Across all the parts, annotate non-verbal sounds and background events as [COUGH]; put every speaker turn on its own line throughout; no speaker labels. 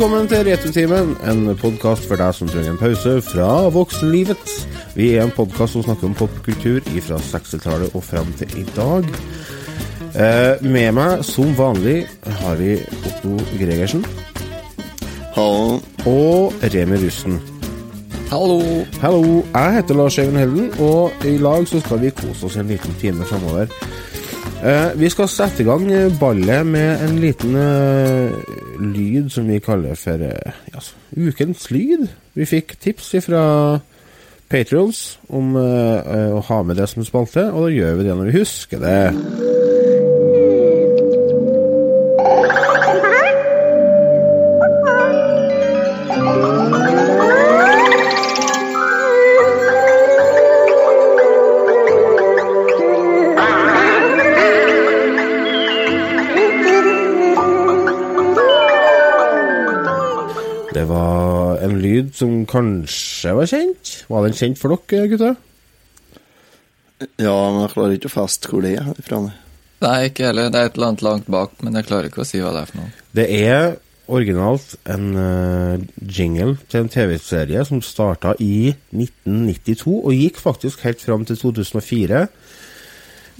Velkommen til Returtimen, en podkast for deg som trenger en pause fra voksenlivet. Vi er en podkast som snakker om popkultur fra 60-tallet og fram til i dag. Eh, med meg, som vanlig, har vi Otto Gregersen
Hallo.
og Remi Russen.
Hallo!
Hallo, jeg heter Lars Even Helden, og i lag så skal vi kose oss en liten time framover. Eh, vi skal sette i gang ballet med en liten eh, lyd som vi kaller for eh, ja, ukens lyd. Vi fikk tips fra Patrions om uh, å ha med det som spalte, og da gjør vi det når vi husker det. Det som kanskje var kjent. Var den kjent for dere, gutter?
Ja, men jeg klarer ikke å feste hvor det er fra. nei.
Ikke heller. Det er et eller annet langt bak, men jeg klarer ikke å si hva det er for noe.
Det er originalt en eh, jingle til en TV-serie som starta i 1992, og gikk faktisk helt fram til 2004.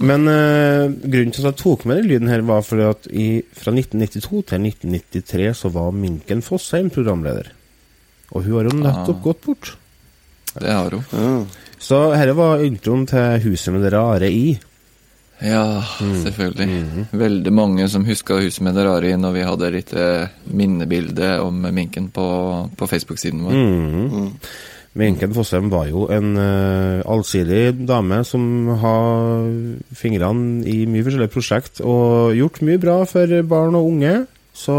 Men eh, grunnen til at jeg tok med den lyden her, var fordi at i, fra 1992 til 1993 så var Minken Fossheim programleder. Og hun har jo nettopp
Ah.
gått bort.
Det har hun.
Ja.
Så dette var introen til Huset med det rare i.
Ja, selvfølgelig. Veldig mange som huska Huset med det rare i når vi hadde et lite minnebilde om minken på, på Facebook-siden vår.
Mhm. Minken Fossheim var jo en uh, allsidig dame som har fingrene i mye forskjellige prosjekt og gjort mye bra for barn og unge. Så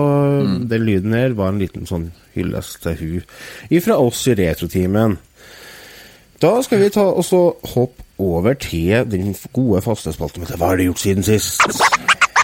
den lyden her var en liten sånn hyllest til hun ifra oss i Retrotimen. Da skal vi ta og så hoppe over til den gode faste spalten. Hva har du gjort siden sist?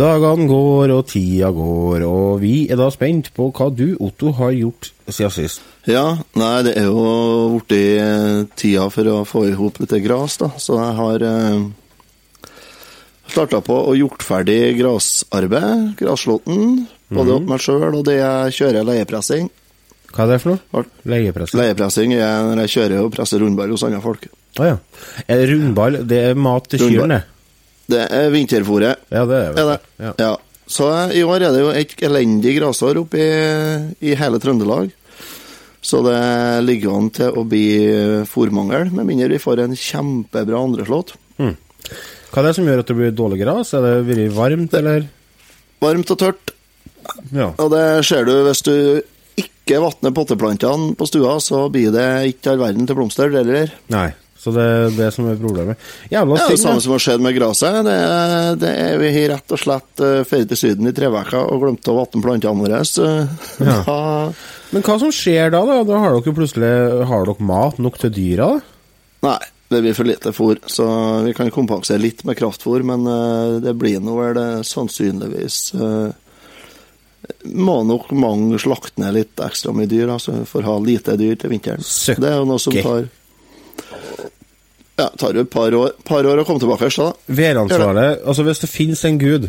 Dagene går og tida går, og vi er da spent på hva du, Otto, har gjort siden sist.
Ja, nei, det er jo blitt tida for å få i hop litt gras, da. Så jeg har eh, starta på og gjort ferdig grasarbeid, grasslåtten. Både opp meg sjøl og det jeg kjører leiepressing.
Hva er det for noe? Leiepressing?
Leiepressing er når jeg kjører og presser rundball hos andre folk.
Å ja. Er det rundball? Det er mat til kyrne?
Det er vinterfôret.
Ja, det er
Er det?
Ja.
Ja. Så eh, i år er det jo et elendig grasår oppe i, i hele Trøndelag. Så det ligger an til å bli fôrmangel, med mindre vi får en kjempebra andreslått.
Hva er det som gjør at det blir dårlig gras? Er det vært varmt, eller?
Varmt og tørt,
Ja.
og det ser du hvis du ikke vatner potteplantene på stua, så blir det ikke all verden til blomster heller.
Nei. Så det er det som er problemet. Jævla
Det er det
synd,
samme som har skjedd med gresset. Det, det er vi har rett og slett ferdig til Syden i tre uker og glemte å vatne plantene våre.
Ja. [LAUGHS]
da
Men hva som skjer da? Da, da har dere plutselig Har dere mat nok til dyra? da?
Nei, det blir for lite fôr, så vi kan kompensere litt med kraftfôr, men eh, det blir nå vel eh, sannsynligvis eh, Må nok mange slakte ned litt ekstra mye dyr, altså, for å ha lite dyr til vinteren.
Søkke.
Det er jo noe som tar Ja, tar jo et par år, par år å komme tilbake først, da.
Væransvaret Altså, hvis det finnes en gud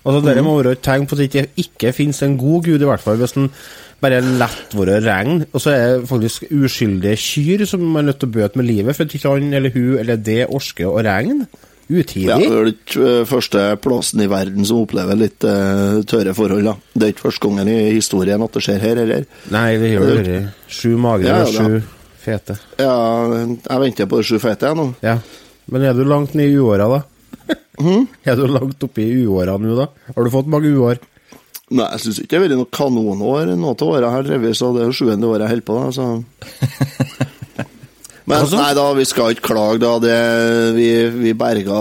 Altså,
Mhm.
Dere må være et tegn på at det ikke, ikke finnes en god gud, i hvert fall. Hvis den bare lett være regn, og så er det faktisk uskyldige kyr som er nødt til å bøte med livet for at ikke han eller hun eller det orker å regne. Utidig.
Ja, det er ikke eh, første plassen i verden som opplever litt uh, tørre forhold, da. Det er ikke første gangen i historien at det skjer her, eller?
Nei, det gjør det. Sju magre
Ja,
og
ja,
sju fete.
Ja, jeg venter på sju fete, jeg nå.
Ja. Men er du langt ned i uåra, da?
Mhm. [LAUGHS]
Er du langt oppe i uåra nå, da? Har du fått mange uår?
Nei, jeg syns ikke det har vært noe kanonår noe av året her, drevet, så det er jo sjuende året jeg holder på, da, så [LAUGHS] Men
Altså?
nei da, vi skal ikke klage, da. Det, vi, vi berga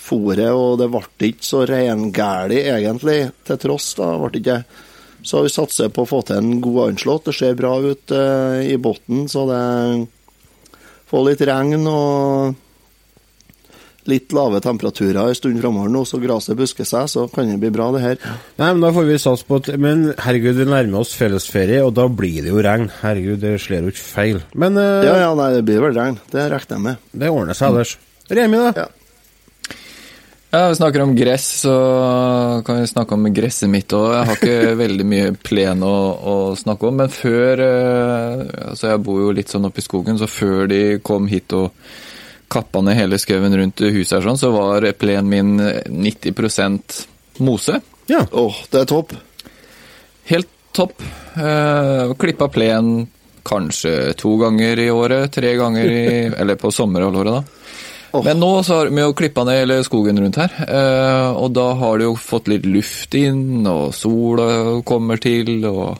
fôret, og det ble ikke så reingæli, egentlig, til tross, da. Ble ikke Så vi satser på å få til en god anslått. Det ser bra ut eh, i bunnen, så det får litt regn og litt lave temperaturer en stund framover nå, så gresset busker seg, så kan det bli bra, det her.
Nei, men da får vi sats på at Men herregud, vi nærmer oss fellesferie, og da blir det jo regn. Herregud, det slår jo ikke feil. Men eh,
Ja, ja, nei, det blir vel regn. Det regner jeg med.
det ordner seg ellers. Remi, da?
Ja.
Ja, vi snakker om gress, så kan vi snakke om gresset mitt òg. Jeg har ikke [LAUGHS] veldig mye plen å, å snakke om, men før eh, Altså, jeg bor jo litt sånn oppe i skogen, så før de kom hit og kappa ned hele skauen rundt huset her sånn, så var plenen min 90% mose.
Ja.
Åh, det er topp.
Helt topp. Eh, klippa plen kanskje to ganger i året, tre ganger i [LAUGHS] Eller på sommerhalvåret, da.
Åh.
Men nå så har vi jo klippa ned hele skogen rundt her, eh, og da har det jo fått litt luft inn, og sola kommer til, og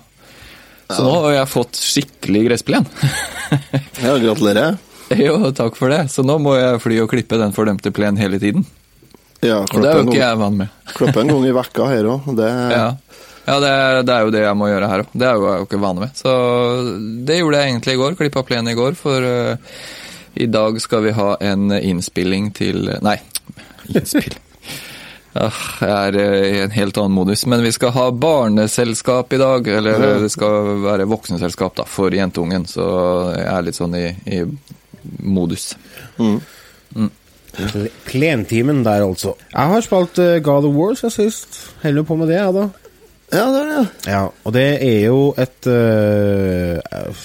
Så nå har jeg fått skikkelig gressplen. [LAUGHS]
Ja, gratulerer.
jo, takk for det. Så nå må jeg fly og klippe den fordømte plenen hele tiden.
Ja,
Og det er jo ikke jeg vant med.
Klippe en gang i [LAUGHS] vekka her òg. Det
Ja, ja det, er, det er jo det jeg må gjøre her òg. Det er jo jeg ikke vanlig med. Så det gjorde jeg egentlig i går. Klippa plenen i går, for eh, i dag skal vi ha en innspilling til Nei, innspilling Ah, Jeg er eh, i en helt annen modus, men vi skal ha barneselskap i dag. Eller det skal være voksenselskap da, for jentungen, så jeg er litt sånn i, i modus.
Mm. Plentimen der, altså. Jeg har spilt eh, God of War siden sist. Heller på med det, jeg, da.
Ja, det er det.
Ja, og det er jo et uh,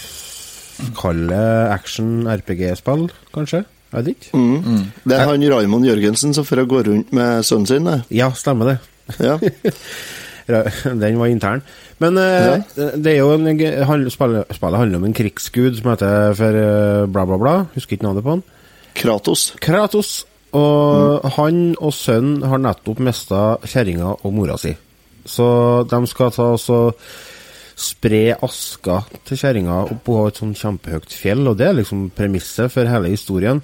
Kall det action-RPG-spill, kanskje? Jeg vet ikke.
Mm. Det er han Raymond Jørgensen som får gå rundt med sønnen sin. det.
Ja, stemmer det.
Ja. [LAUGHS]
Den var intern. Men eh, det er jo en, spillet, spillet handler om en krigsgud som heter for eh, bla, bla, bla. Husker ikke navnet på han.
Kratos.
Kratos. Og han og sønnen har nettopp mista kjerringa og mora si. Så de skal ta og så spre aska til kjerringa oppå et sånn kjempehøyt fjell, og det er liksom premisset for hele historien.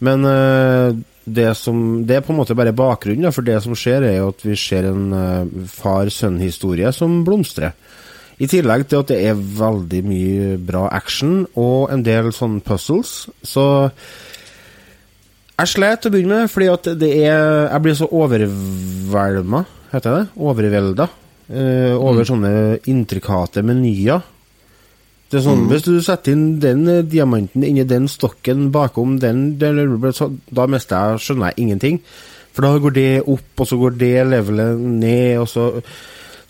Men eh, det som Det er på en måte bare bakgrunnen, for det som skjer, er jo at vi ser en eh, far-sønn-historie som blomstrer. I tillegg til at det er veldig mye bra action og en del sånne puzzles, så jeg slet å begynne med, fordi at det er Jeg blir så overvelda, heter det? Overvelda. Eh, over sånne intrikate menyer. Det er sånn, Hvis du setter inn den eh, diamanten inni den stokken bakom den, Da mister jeg, skjønner jeg ingenting. For da går det opp, og så går det levelet ned, og så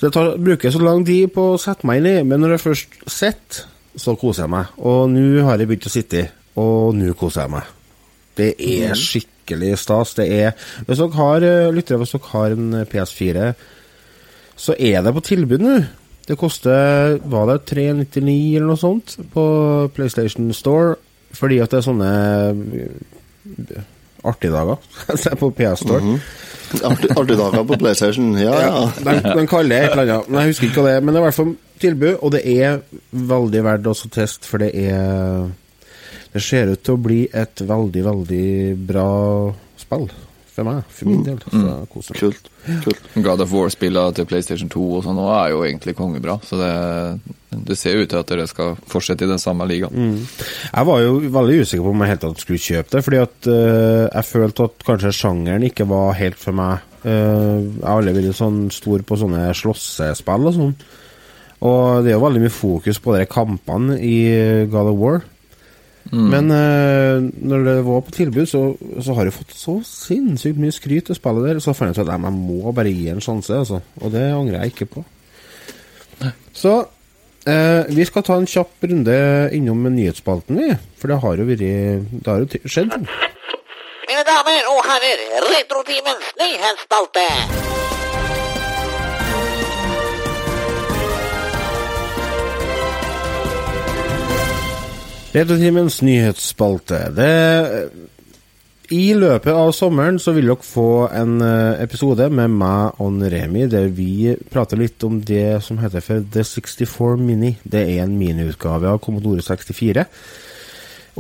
Så jeg tar, bruker så lang tid på å sette meg inn i, men når jeg først sitter, så koser jeg meg. Og nå har jeg begynt å sitte, og nå koser jeg meg. Det er skikkelig stas. Det er Hvis dere har eh, lyttere, hvis dere har en eh, PS4, så er det på tilbud nå. Det koster var det 399 eller noe sånt på PlayStation Store, fordi at det er sånne eh, artige dager [LAUGHS] Se på PS Store.
Artig, artig dager på PlayStation. Ja, ja.
De, de kaller det et eller annet. Men jeg husker ikke hva det er. Men det er i hvert fall tilbud, og det er veldig verdt å teste, for det er Det ser ut til å bli et veldig, veldig bra spill for meg, for min del. Så jeg koser meg.
Kult. Kult.
God of War-spillene til PlayStation 2 og sånn er jo egentlig kongebra. Så det, det ser ut til at dere skal fortsette i den samme ligaen.
Jeg var jo veldig usikker på om jeg helt tatt skulle kjøpe det, fordi at uh, jeg følte at kanskje sjangeren ikke var helt for meg. Uh, jeg har aldri vært sånn stor på sånne slåssespill og sånn. Og det er jo veldig mye fokus på de kampene i God of War. Men uh, når det var på tilbud, så, så har jeg fått så sinnssykt mye skryt til spillet der. Så fant jeg ut at nei, jeg må bare gi en sjanse, altså. Og det angrer jeg ikke på. Så uh, vi skal ta en kjapp runde innom nyhetsspalten, vi. For det har jo vært Det har jo skjedd.
Mine damer og herrer, Retrotimens nyhetsspalte.
Retrotimens nyhetsspalte. Det I løpet av sommeren så vil dere få en eh, episode med meg og Remi der vi prater litt om det som heter for The 64 Mini. Det er en miniutgave av Commodore 64.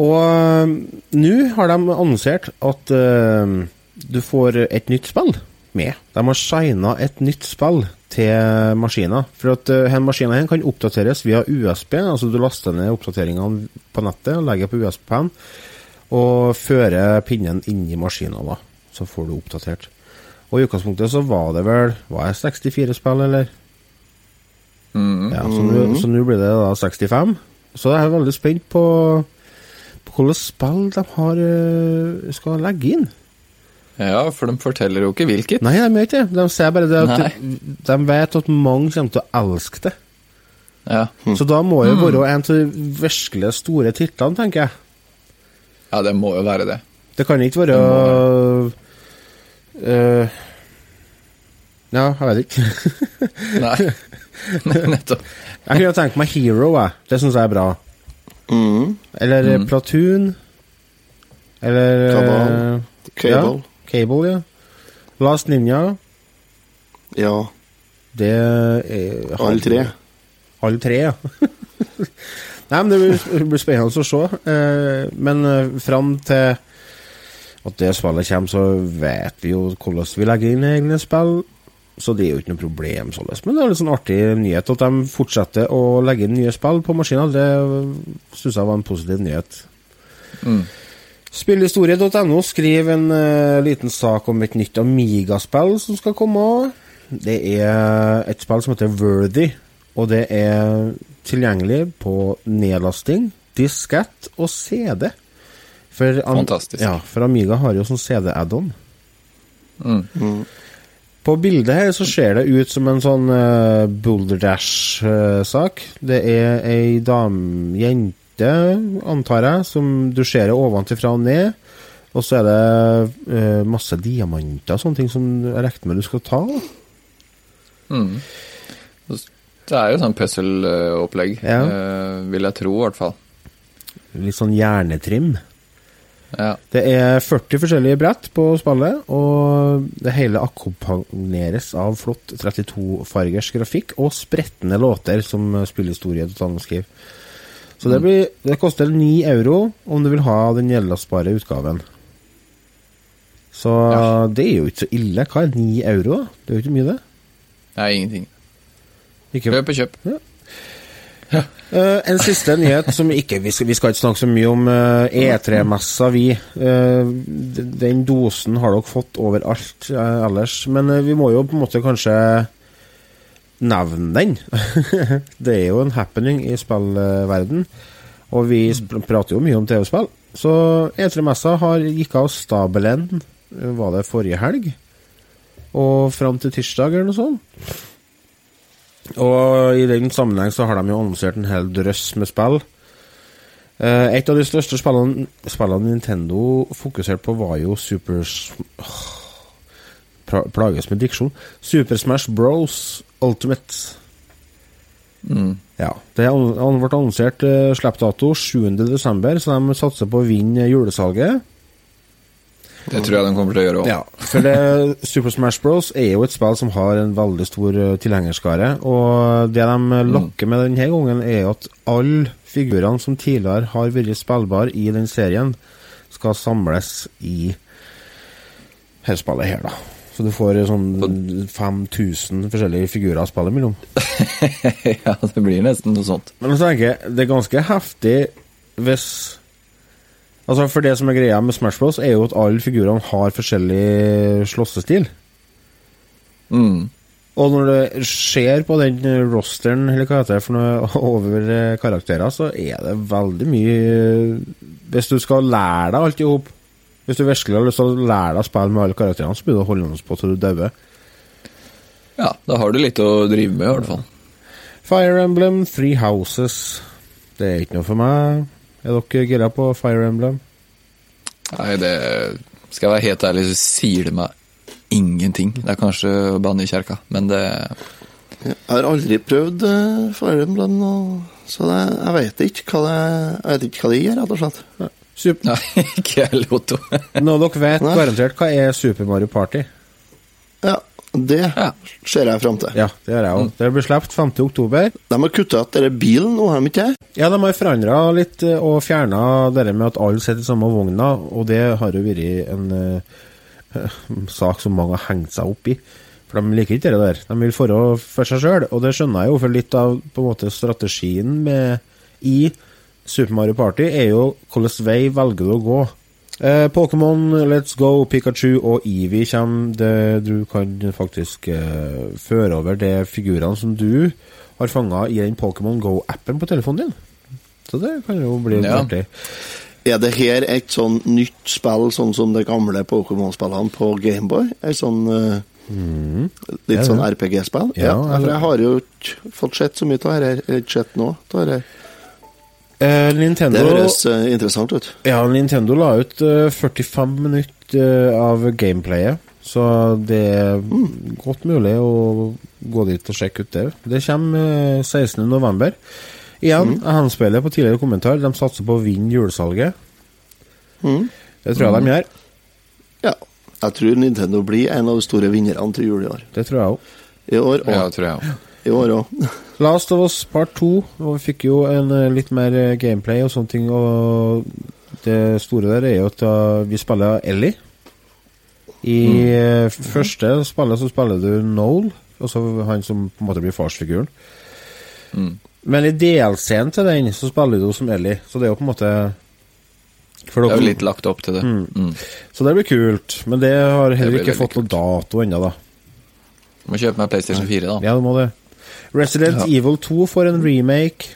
Og eh, nå har de annonsert at uh, du får et nytt spill med. De har shina et nytt spill til maskiner. For at uh, maskinen kan oppdateres via USB. altså Du laster ned oppdateringene på nettet og legger på USB-en, og fører pinnen inn i maskinen. da. Så får du oppdatert. Og i utgangspunktet så var det vel Var det 64 spill, eller?
Mm.
Ja, så nå- blir det da 65. Så jeg er veldig spent på, på hvilke spill de har, eh, skal legge inn.
Ja, for de forteller jo ikke hvilket.
Nei, de gjør ikke det. De sier bare det at
de,
de vet at mange kommer til å elske det.
Ja.
Så da må det være en av de virkelig store titlene, tenker jeg.
ja, det må jo være det.
Det kan ikke være uh, Ja, jeg vet ikke. [LAUGHS] [LAUGHS]
Nei. Nettopp.
jeg kunne tenkt meg Hero, jeg. Det syns jeg er bra.
Mm.
Eller mm. Platoon. Eller eh,
Kabal. Cable.
Ja, Cable, ja. Last Ninja.
Ja.
Det er
Alle tre.
Alle tre, ja. [LAUGHS] Nei, men det blir, blir spennende å se. Eh, men eh, fram til at det spillet kommer, så vet vi jo hvordan vi legger inn egne spill. Så det er jo ikke noe problem. Således. Men det er litt sånn artig nyhet at de fortsetter å legge inn nye spill på maskiner. Det syns jeg var en positiv nyhet.
Mm.
Spillhistorie.no skriver en uh, liten sak om et nytt Amiga-spill som skal komme. Det er et spill som heter Worthy, og det er tilgjengelig på nedlasting, diskett og CD. For, Am-
Fantastisk.
Ja, for Amiga har jo sånn CD-add-on.
Mm.
På bildet her så ser det ut som en sånn uh, Boulder Dash-sak. det er ei dame, jente, antar jeg, som du ser ovenfra og ned. Og så er det eh, masse diamanter og sånne ting som jeg regner med du skal ta.
Mm. Det er jo sånn puzzle-opplegg,
Ja.
eh, vil jeg tro i hvert fall.
Litt sånn hjernetrim.
Ja.
Det er 40 forskjellige brett på spillet, og det hele akkompagneres av flott 32-fargers grafikk og spretne låter, som spillhistorie totalt skriver. Så det, blir, det koster 9 euro om du vil ha den nedlastbare utgaven. Så
Ja.
det er jo ikke så ille. Hva er 9 euro? Det er jo ikke mye, det.
Nei, ingenting.
Ikke,
Kjøp og kjøp.
Eh, en siste nyhet som ikke Vi skal, vi skal ikke snakke så mye om uh, E3-messa, vi. Uh, den dosen har dere fått overalt uh, ellers. Men eh, vi må jo på en måte kanskje nevne den. [LAUGHS] det er jo en happening i spillverden og vi prater jo mye om TV-spill. Så E3-messa har gikk av stabelen, var det forrige helg? Og fram til tirsdag, eller noe sånt. Og i den sammenheng så har de jo annonsert en hel drøss med spill. Eh, et av de største spillene, spillene Nintendo fokuserte på, var jo Super Plages med diksjon. Super Smash Bros. Ultimate.
Mm.
Ja. Det ble annonsert uh, slippdato 7.12., så de satser på å vinne julesalget.
Det tror jeg de kommer til å gjøre òg.
Ja, for det, [LAUGHS] Super Smash Bros. er jo et spill som har en veldig stor uh, tilhengerskare. Og det de lokker med denne gangen, er at alle figurene som tidligere har vært spillbare i den serien, skal samles i dette spillet her, da. Så du får sånn 5000 forskjellige figurer å spille mellom. [LAUGHS]
ja, det blir nesten noe sånt.
Men så tenker jeg, det er ganske heftig hvis Altså, for det som er greia med Smash Bros, er jo at alle figurene har forskjellig slåssestil.
Mm.
Og når du ser på den rosteren, eller hva heter det for noe, [LAUGHS] over eh, karakterer, så er det veldig mye Hvis du skal lære deg alt i hop Hvis du virkelig har lyst til å lære deg å spille med alle karakterene, så blir du holdende på til du dauer.
Ja, da har du litt å drive med, i hvert fall.
Fire Emblem, Three Houses. Det er ikke noe for meg. Er dere gira på Fire Emblem?
Nei, det Skal jeg være helt ærlig, så sier det meg ingenting. Det er kanskje å banne i kjerka, men det
Jeg har aldri prøvd uh, Fire Emblem, så det, jeg vet ikke hva det Jeg vet ikke hva det gir, rett og slett.
Super.
Nei, [LAUGHS] ikke Lotto. [LAUGHS]
Nå dere vet
Nei.
garantert hva er Super Mario Party.
Ja, det
Ja.
ser jeg fram til.
Ja, det gjør jeg òg. Det blir sluppet 5. oktober.
De har kutta ut denne bilen nå, har de ikke det?
Ja, de har forandra litt eh, og fjerna det med at alle sitter i samme vogna, og det har jo vært en uh, sak som mange har hengt seg opp i. For de liker ikke det der. De vil forå for seg sjøl, og det skjønner jeg jo, for litt av på en måte strategien med i Super Mario Party er jo hvilken vei velger du å gå. Eh, Pokémon, Let's Go, Pikachu og Eevee kommer. Det, du kan faktisk eh, føre over de figurene som du har fanga i den Pokémon Go-appen på telefonen din. Så det kan jo bli
Ja.
artig.
Er det her et sånn nytt spill, sånn som de gamle Pokémon-spillene på Gameboy? Et sånn eh, Litt
det er
sånn. RPG-spill?
Ja,
for jeg har jo ikke fått sett så mye av dette, her, eller ikke sett noe av dette.
Eh, Nintendo
Det høres eh, interessant ut.
Ja, Nintendo la ut uh, 45 minutter uh, av gameplayet, så det er godt mulig å gå dit og sjekke ut det. Det kommer eh, 16. november. Igjen, jeg henspeiler på tidligere kommentar, de satser på å vinne julesalget.
Mm.
Det tror jeg de gjør.
Ja. Jeg tror Nintendo blir en av de store vinnerne til jul i år.
Det tror jeg òg.
I år
Ja,
og
tror jeg òg.
I år òg. [LAUGHS]
Last of Us Part 2, og vi fikk jo en eh, litt mer eh, gameplay og sånne ting, og det store der er jo at uh, vi spiller Ellie. I mm. første spillet så spiller du Noel, altså han som på en måte blir farsfiguren.
Mm.
Men i DLC-en til den så spiller du som Ellie, så det er jo på en måte
Det er jo litt lagt opp til det. Mm.
Så det blir kult, men det har heller
det
ikke fått noen dato ennå, da.
Må kjøpe meg PlayStation 4, da.
Ja, du må det. Resident
Ja.
Evil 2 får en remake.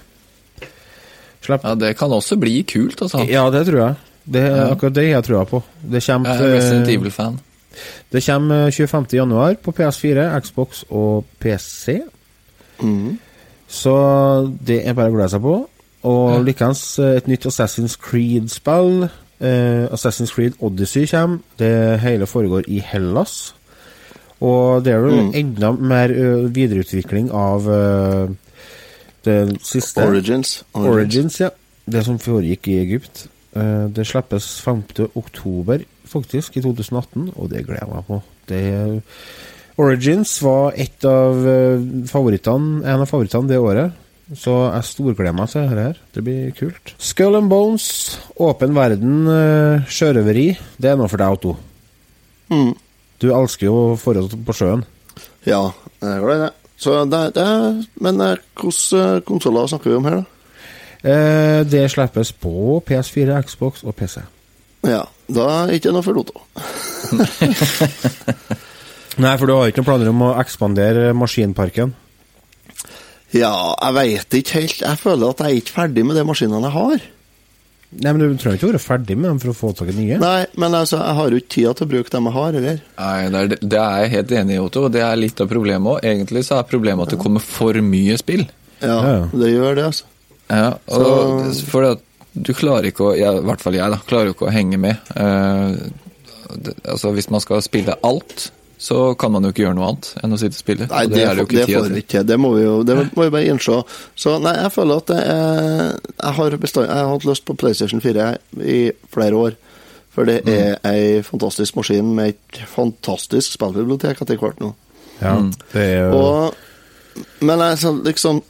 Slapp.
Ja, Det kan også bli kult, altså.
Ja, det tror jeg. Det er
Ja.
akkurat det jeg tror på. Det kommer,
Jeg er Resident Evil-fan.
det kommer 25. januar på PS4, Xbox og PC.
Mm.
Så det er bare å glede seg på. Og likeens eh, et nytt Assassin's Creed-spill. Eh, Assassin's Creed Odyssey kommer. Det hele foregår i Hellas. Og det er jo enda mer videreutvikling av det siste
Origins.
Origins, ja. Det som foregikk i Egypt. Det slippes 5. oktober, faktisk, i 2018, og det gleder jeg meg på. Det, Origins var et av favorittene, en av favorittene det året. Så jeg storgleder meg til dette her. Det blir kult. Skull and Bones, åpen verden, sjørøveri. Det er noe for deg, Otto.
Mhm.
Du elsker jo forhold på sjøen.
Ja, jeg er glad i det. Så det, det Men eh, hvilke konsoller snakker vi om her, da?
Eh, det slippes på PS4, Xbox og PC.
Ja, da er det ikke noe for Lotto. [LAUGHS] [LAUGHS]
Nei, for du har ikke noen planer om å ekspandere maskinparken?
Ja, jeg veit ikke helt. Jeg føler at jeg er ikke ferdig med de maskinene jeg har.
Nei, men Du trenger ikke være ferdig med dem for å få tak i nye.
Nei, men altså, jeg har jo ikke tida til å bruke dem jeg har, eller?
Nei, det er, det er jeg helt enig i, Otto. og Det er litt av problemet òg. Egentlig så er problemet at det kommer for mye spill.
Ja,
Ja,
det gjør det, altså.
Ja, og for at du klarer ikke å ja, I hvert fall jeg, da. Klarer jo ikke å henge med. Uh, det, altså, hvis man skal spille alt, så kan man jo ikke gjøre noe annet enn å sitte og spille.
Nei,
og
det,
er jo
får- det får vi ikke. Det må vi jo det må vi bare innse. Så nei, jeg føler at det er Jeg har, bestand, jeg har hatt lyst på PlayStation 4 i flere år. For det er ei fantastisk maskin med et fantastisk spillbibliotek etter hvert nå.
Ja, det er jo
Og, men jeg sånn liksom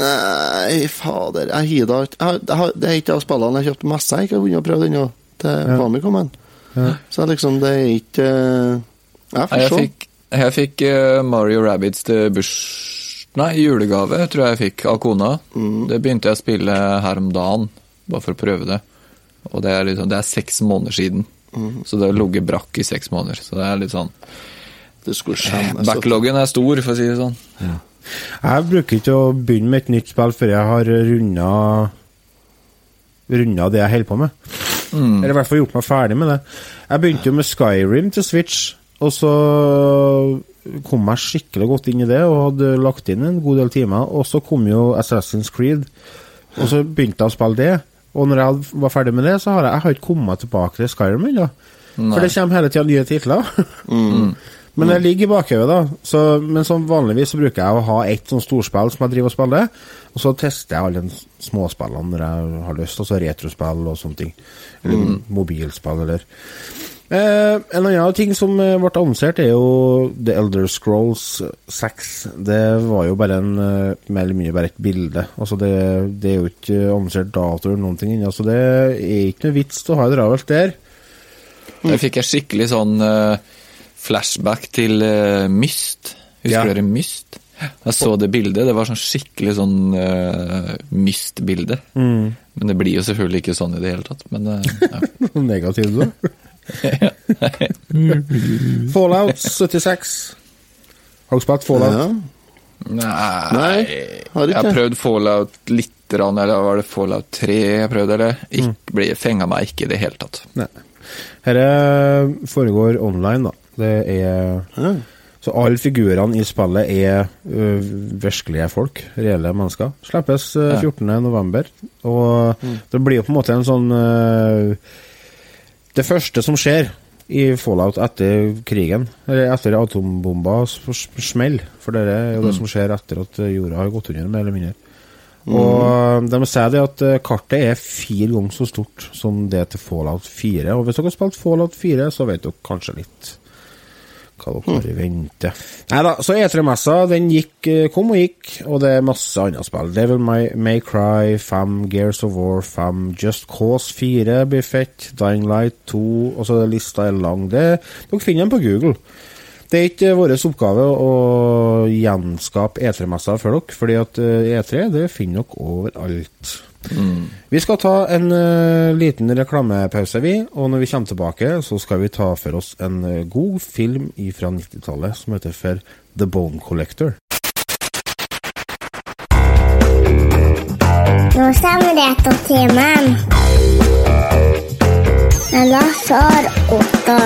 Nei, fader. Jeg har da ikke jeg har- Det er ikke av spillene jeg kjøpte mest jeg ikke har vunnet og prøvd ennå, til
Ja.
Famicom.
Ja.
Så liksom, det er ikke eh, Jeg
jeg fikk, jeg fikk eh, Mario Rabbids til bush... Nei, julegave tror jeg jeg fikk av kona.
Mm.
Det begynte jeg å spille her om dagen, bare for å prøve det. Og det er, liksom, det er seks måneder siden.
Mm.
Så det har ligget brakk i seks måneder. Så det er litt sånn
Det.
Backloggen er stor, for å si det sånn.
Jeg bruker ikke å begynne med et nytt spill før jeg har runda Runda det jeg holder på med. Eller i hvert fall gjort meg ferdig med det. Jeg begynte jo med Skyrim til Switch, og så kom jeg skikkelig godt inn i det og hadde lagt inn en god del timer. Og så kom jo Assassin's Creed, og så begynte jeg å spille det. Og når jeg var ferdig med det, så har jeg, jeg har ikke kommet tilbake til Skyrim ennå. For det kommer hele tida nye titler. [LAUGHS] Men det ligger i bakhodet, da. Så, men som vanligvis så bruker jeg å ha ett sånn storspill som jeg driver og spiller, og så tester jeg alle de småspillene når jeg har lyst, altså retrospill og sånne ting. Eller mobilspill, eller eh, En annen ting som eh, ble annonsert, er jo The Elder Scrolls 6. Det var jo bare en eh, mer eller mindre bare et bilde. Altså det, det er jo ikke annonsert dato eller noen ting ennå, så det er ikke noe vits til å ha det travelt der.
Jeg fikk jeg skikkelig sånn eh, flashback til Myst. Husker
Ja.
dere Myst? Jeg så det bildet. Det var sånn skikkelig sånn uh, Myst-bilde.
Mm.
Men det blir jo selvfølgelig ikke sånn i det hele tatt. Men uh, ja. [LAUGHS]
Negativt, du. [LAUGHS] Fallout 76. Har du spilt Fallout?
Ja.
Nei,
Nei, har
Jeg har prøvd Fallout litt, eller var det Fallout 3 jeg prøvde, eller?
Mm.
Ikke, ble, fenga meg ikke i det hele tatt.
Nei. Dette foregår online, da. Det er
Ja.
Så alle figurene i spillet er ø, virkelige folk, reelle mennesker. Slippes ø,
Ja.
14.11. Og det blir jo på en måte en sånn ø, Det første som skjer i Fallout etter krigen, eller etter atombomba smell, for det er jo det som skjer etter at jorda har gått under, mer eller mindre. Og de sier det at eh, kartet er fire ganger så stort som det til Fallout 4. Og hvis dere har spilt Fallout 4, så vet dere kanskje litt hva dere har i vente. Nei da, så E3-messa, den gikk, eh, kom og gikk, og det er masse andre spill. Devil May, May Cry 5, Gears of War 5, Just Cause 4 blir fett, Dying Light 2, og så lista er lang. Det, dere finner den på Google. Det er ikke vår oppgave å gjenskape E3-messa for dere, fordi at eh, E3 det finner dere overalt. Vi skal ta en uh, liten reklamepause, vi, og når vi kommer tilbake, så skal vi ta for oss en uh, god film fra 90-tallet som heter for The Bone Collector.
Nå samvittighetstimen. Med Lasse og Otto.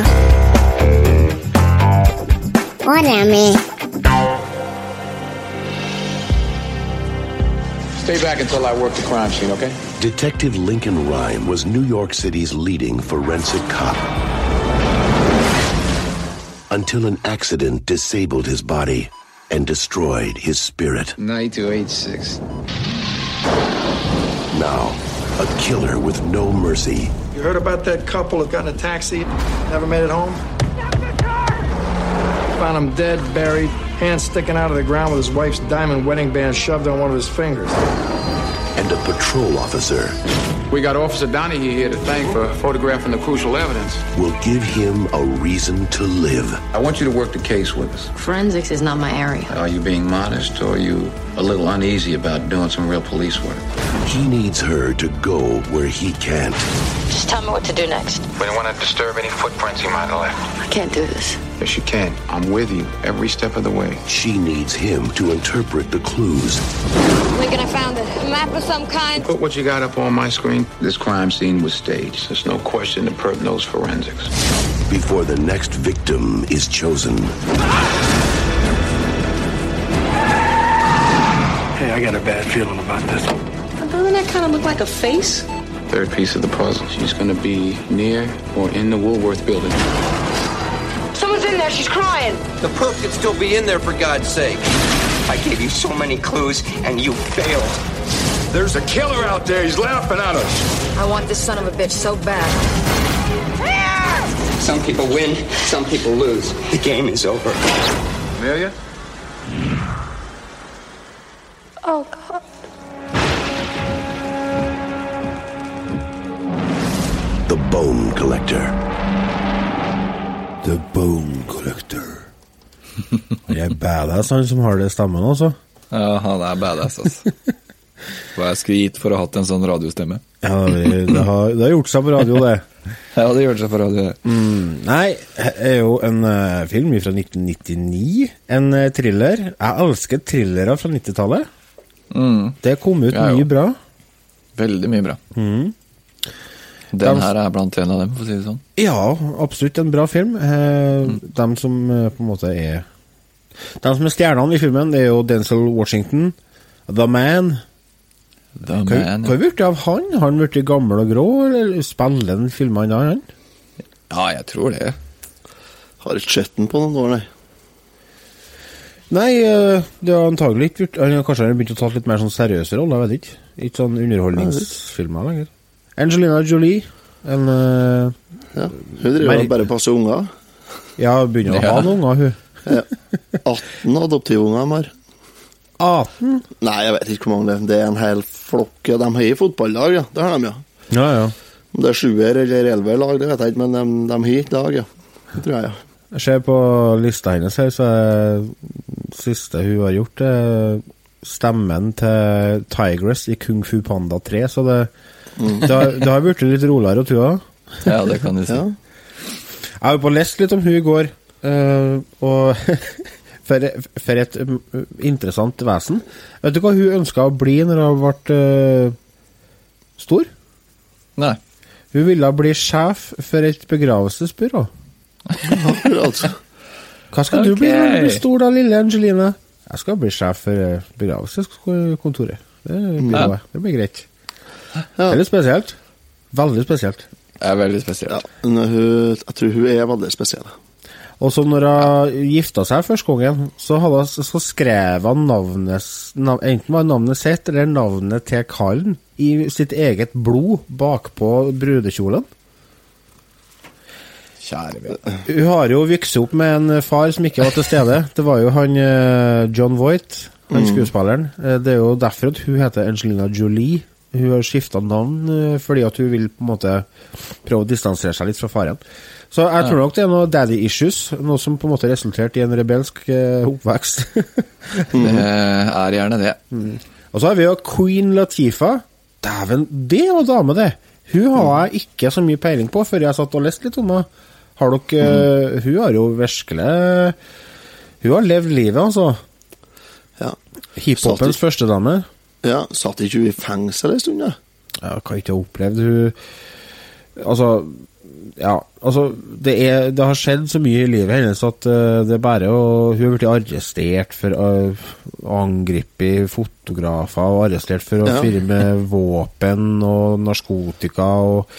Og Remi.
Stay back until I work the crime scene, okay?
Detective Lincoln Rhyme was New York City's leading forensic cop. Until an accident disabled his body and destroyed his spirit.
9286.
Now, a killer with no mercy
You heard about that couple that got in a taxi, never made it home? Found him dead, buried, hands sticking out of the ground with his wife's diamond wedding band shoved on one of his fingers.
and a patrol officer
We got Officer Donahue here to thank for photographing the crucial evidence.
will give him a reason to live.
I want you to work the case with us.
Forensics is not my area.
Are you being modest or are you a little uneasy about doing some real police work?
He needs her to go where he can't.
Just tell me what to do next.
We don't want to disturb any footprints he might have left.
I can't do this.
Yes, you can. I'm with you every step of the way.
She needs him to interpret the clues
Lincoln, I found it. A map of some kind.
Put what you got up on my screen. This crime scene was staged. There's no question the perp knows forensics.
before the next victim is chosen.
Hey, I got a bad feeling about this.
Doesn't that kind of look like a face?
Third piece of the puzzle. She's going to be near or in the Woolworth building.
Someone's in there. She's crying.
The perp could still be in there for God's sake. I gave you so many clues and you failed.
There's a killer out there. He's laughing at us.
I want this son of a bitch so bad.
Some people win, some people lose. The game is over.
Amelia?
Oh, God.
The Bone Collector.
The Bone Collector. Han er badass, han som har det stemmen, altså.
Ja, han er badass, altså. Hva jeg skulle gitt for å ha hatt en sånn radiostemme.
Ja, det, har, det har gjort seg på radio, det. [LAUGHS]
Ja, det gjør seg på radio. det.
Nei, det er jo en uh, film fra 1999. En uh, thriller. Jeg elsker thrillere fra 90-tallet. Det kom ut mye bra.
Veldig mye bra.
Mm.
Den her er blant en av dem, for å si det sånn.
Ja, absolutt en bra film. Eh, De som eh, på en måte er De som er stjernene i filmen, det er jo Denzel Washington, The Man.
The
Hva
Man.
hva har blitt av han? Har han blitt gammel og grå, eller spiller han filmene han?
Ja, jeg tror det.
Har ikke sett den på noen år, nei.
Nei, eh, det har antagelig ikke gjort Kanskje han har begynt å ta litt mer sånn seriøse roller, jeg vet ikke. Ikke sånn underholdningsfilmer lenger. Angelina Jolie, en uh,
Ja. Hun driver
bare
og bare passer unger.
Ja, hun begynner å ha noen unger, hun.
Ja. 18 adoptivunger de har.
18?
Nei, jeg vet ikke hvor mange det er. Det er en hel flokk. Ja, de har i fotballag, ja. Det har de, ja.
Ja, ja.
Om det er sjuer eller elleve lag, det vet jeg ikke, men de, de har et lag, ja. Det tror jeg, ja.
Jeg ser på lista hennes her, så er det siste hun har gjort, er stemmen til Tigress i Kung Fu Panda 3, så det, det, har, det har blitt litt roligere å hun av
Ja, det kan du si.
Jeg har jo på lest litt om hun i går, eh, og [LAUGHS] for, for et mm, interessant vesen. Vet du hva hun ønska å bli når hun ble eh, stor?
Nei.
Hun ville bli sjef for et begravelsesbyrå.
Akkurat.
Hva skal du bli når du blir stor, da, lille Angeline? Jeg skal bli sjef for eh, begravelseskontoret. Det blir,
Ja.
det blir greit. Det er litt spesielt. Veldig spesielt.
Det er veldig spesielt.
Men hun, jeg tror hun er veldig spesiell.
Og så når hun gifta seg første gangen, så, hadde, så skrev han navnet, nav, enten var navnet sitt eller navnet til kallen i sitt eget blod bakpå brudekjolen.
Kjære vene.
Hun har jo vokst opp med en far som ikke var til stede. Det var jo han eh, John Voight, han
Mm.
skuespilleren. Eh, Det er jo derfor at hun heter Angelina Jolie. Hun har skifta navn eh, fordi at hun vil på en måte prøve å distansere seg litt fra faren. Så jeg tror nok det er noe daddy issues, noe som på en måte resulterte i en rebelsk eh, oppvekst. [LAUGHS]
Det er gjerne det.
Og så har vi jo Queen Latifa. Dæven, det var dame, det! Hun har jeg ikke så mye peiling på før jeg satt og leste litt om henne. Har dere eh, Hun har jo virkelig Hun har levd livet, altså.
Ja.
Hiphopens førstedame.
Ja. Satt ikke hun i fengsel en stund, da?
Ja, kan ikke ha opplevd hun Altså Ja, altså det, er, det har skjedd så mye i livet hennes at uh, det er bare å Hun har blitt arrestert for uh, angripe fotografer og arrestert for å
Ja.
filme [LAUGHS] våpen og narkotika og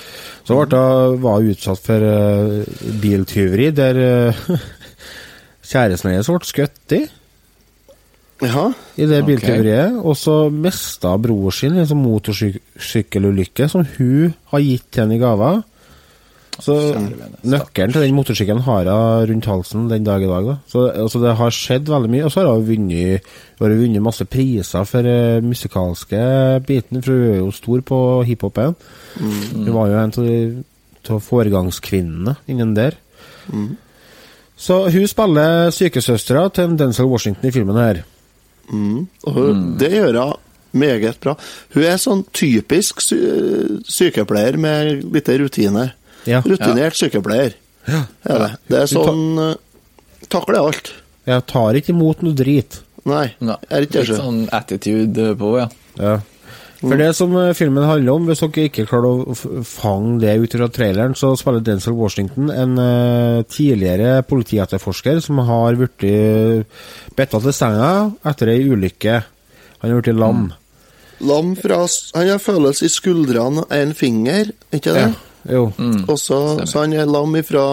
Så ble hun var utsatt for uh, biltyveri der uh, [LAUGHS] kjæresten hennes ble skutt i.
Ja.
I det biltyveriet. Okay. Og så mista bror sin en sånn motorsykkelulykke som hun har gitt til henne i gave. Så nøkkelen til den motorsykkelen har hun rundt halsen den dag i dag. Da. Så altså, det har skjedd veldig mye. Og så har hun vunnet, vunnet masse priser for uh, musikalske biten, for hun er jo stor på hiphopen. Hun var jo en av foregangskvinnene innen der. Så hun spiller sykesøstera til en Denzel Washington i filmen her.
Mm. Og hun, det gjør hun meget bra. Hun er sånn typisk sy sykepleier med litt rutine.
Ja.
Rutinert sykepleier.
Ja.
Er det. det er sånn eh, Takler alt.
Jeg tar ikke imot noe drit.
Nei,
Nei.
er ikke
Litt sånn attitude på, ja.
Ja. For det som eh, filmen handler om, hvis dere ikke klarer å fange det ut fra traileren, så spiller Denzel Washington en uh, tidligere politietterforsker som har blitt betta til senga etter ei ulykke. Han har blitt lam.
Lam fra Han har følelse i skuldrene og én finger, ikke det?
Jo.
Mm. så, så han er lam ifra,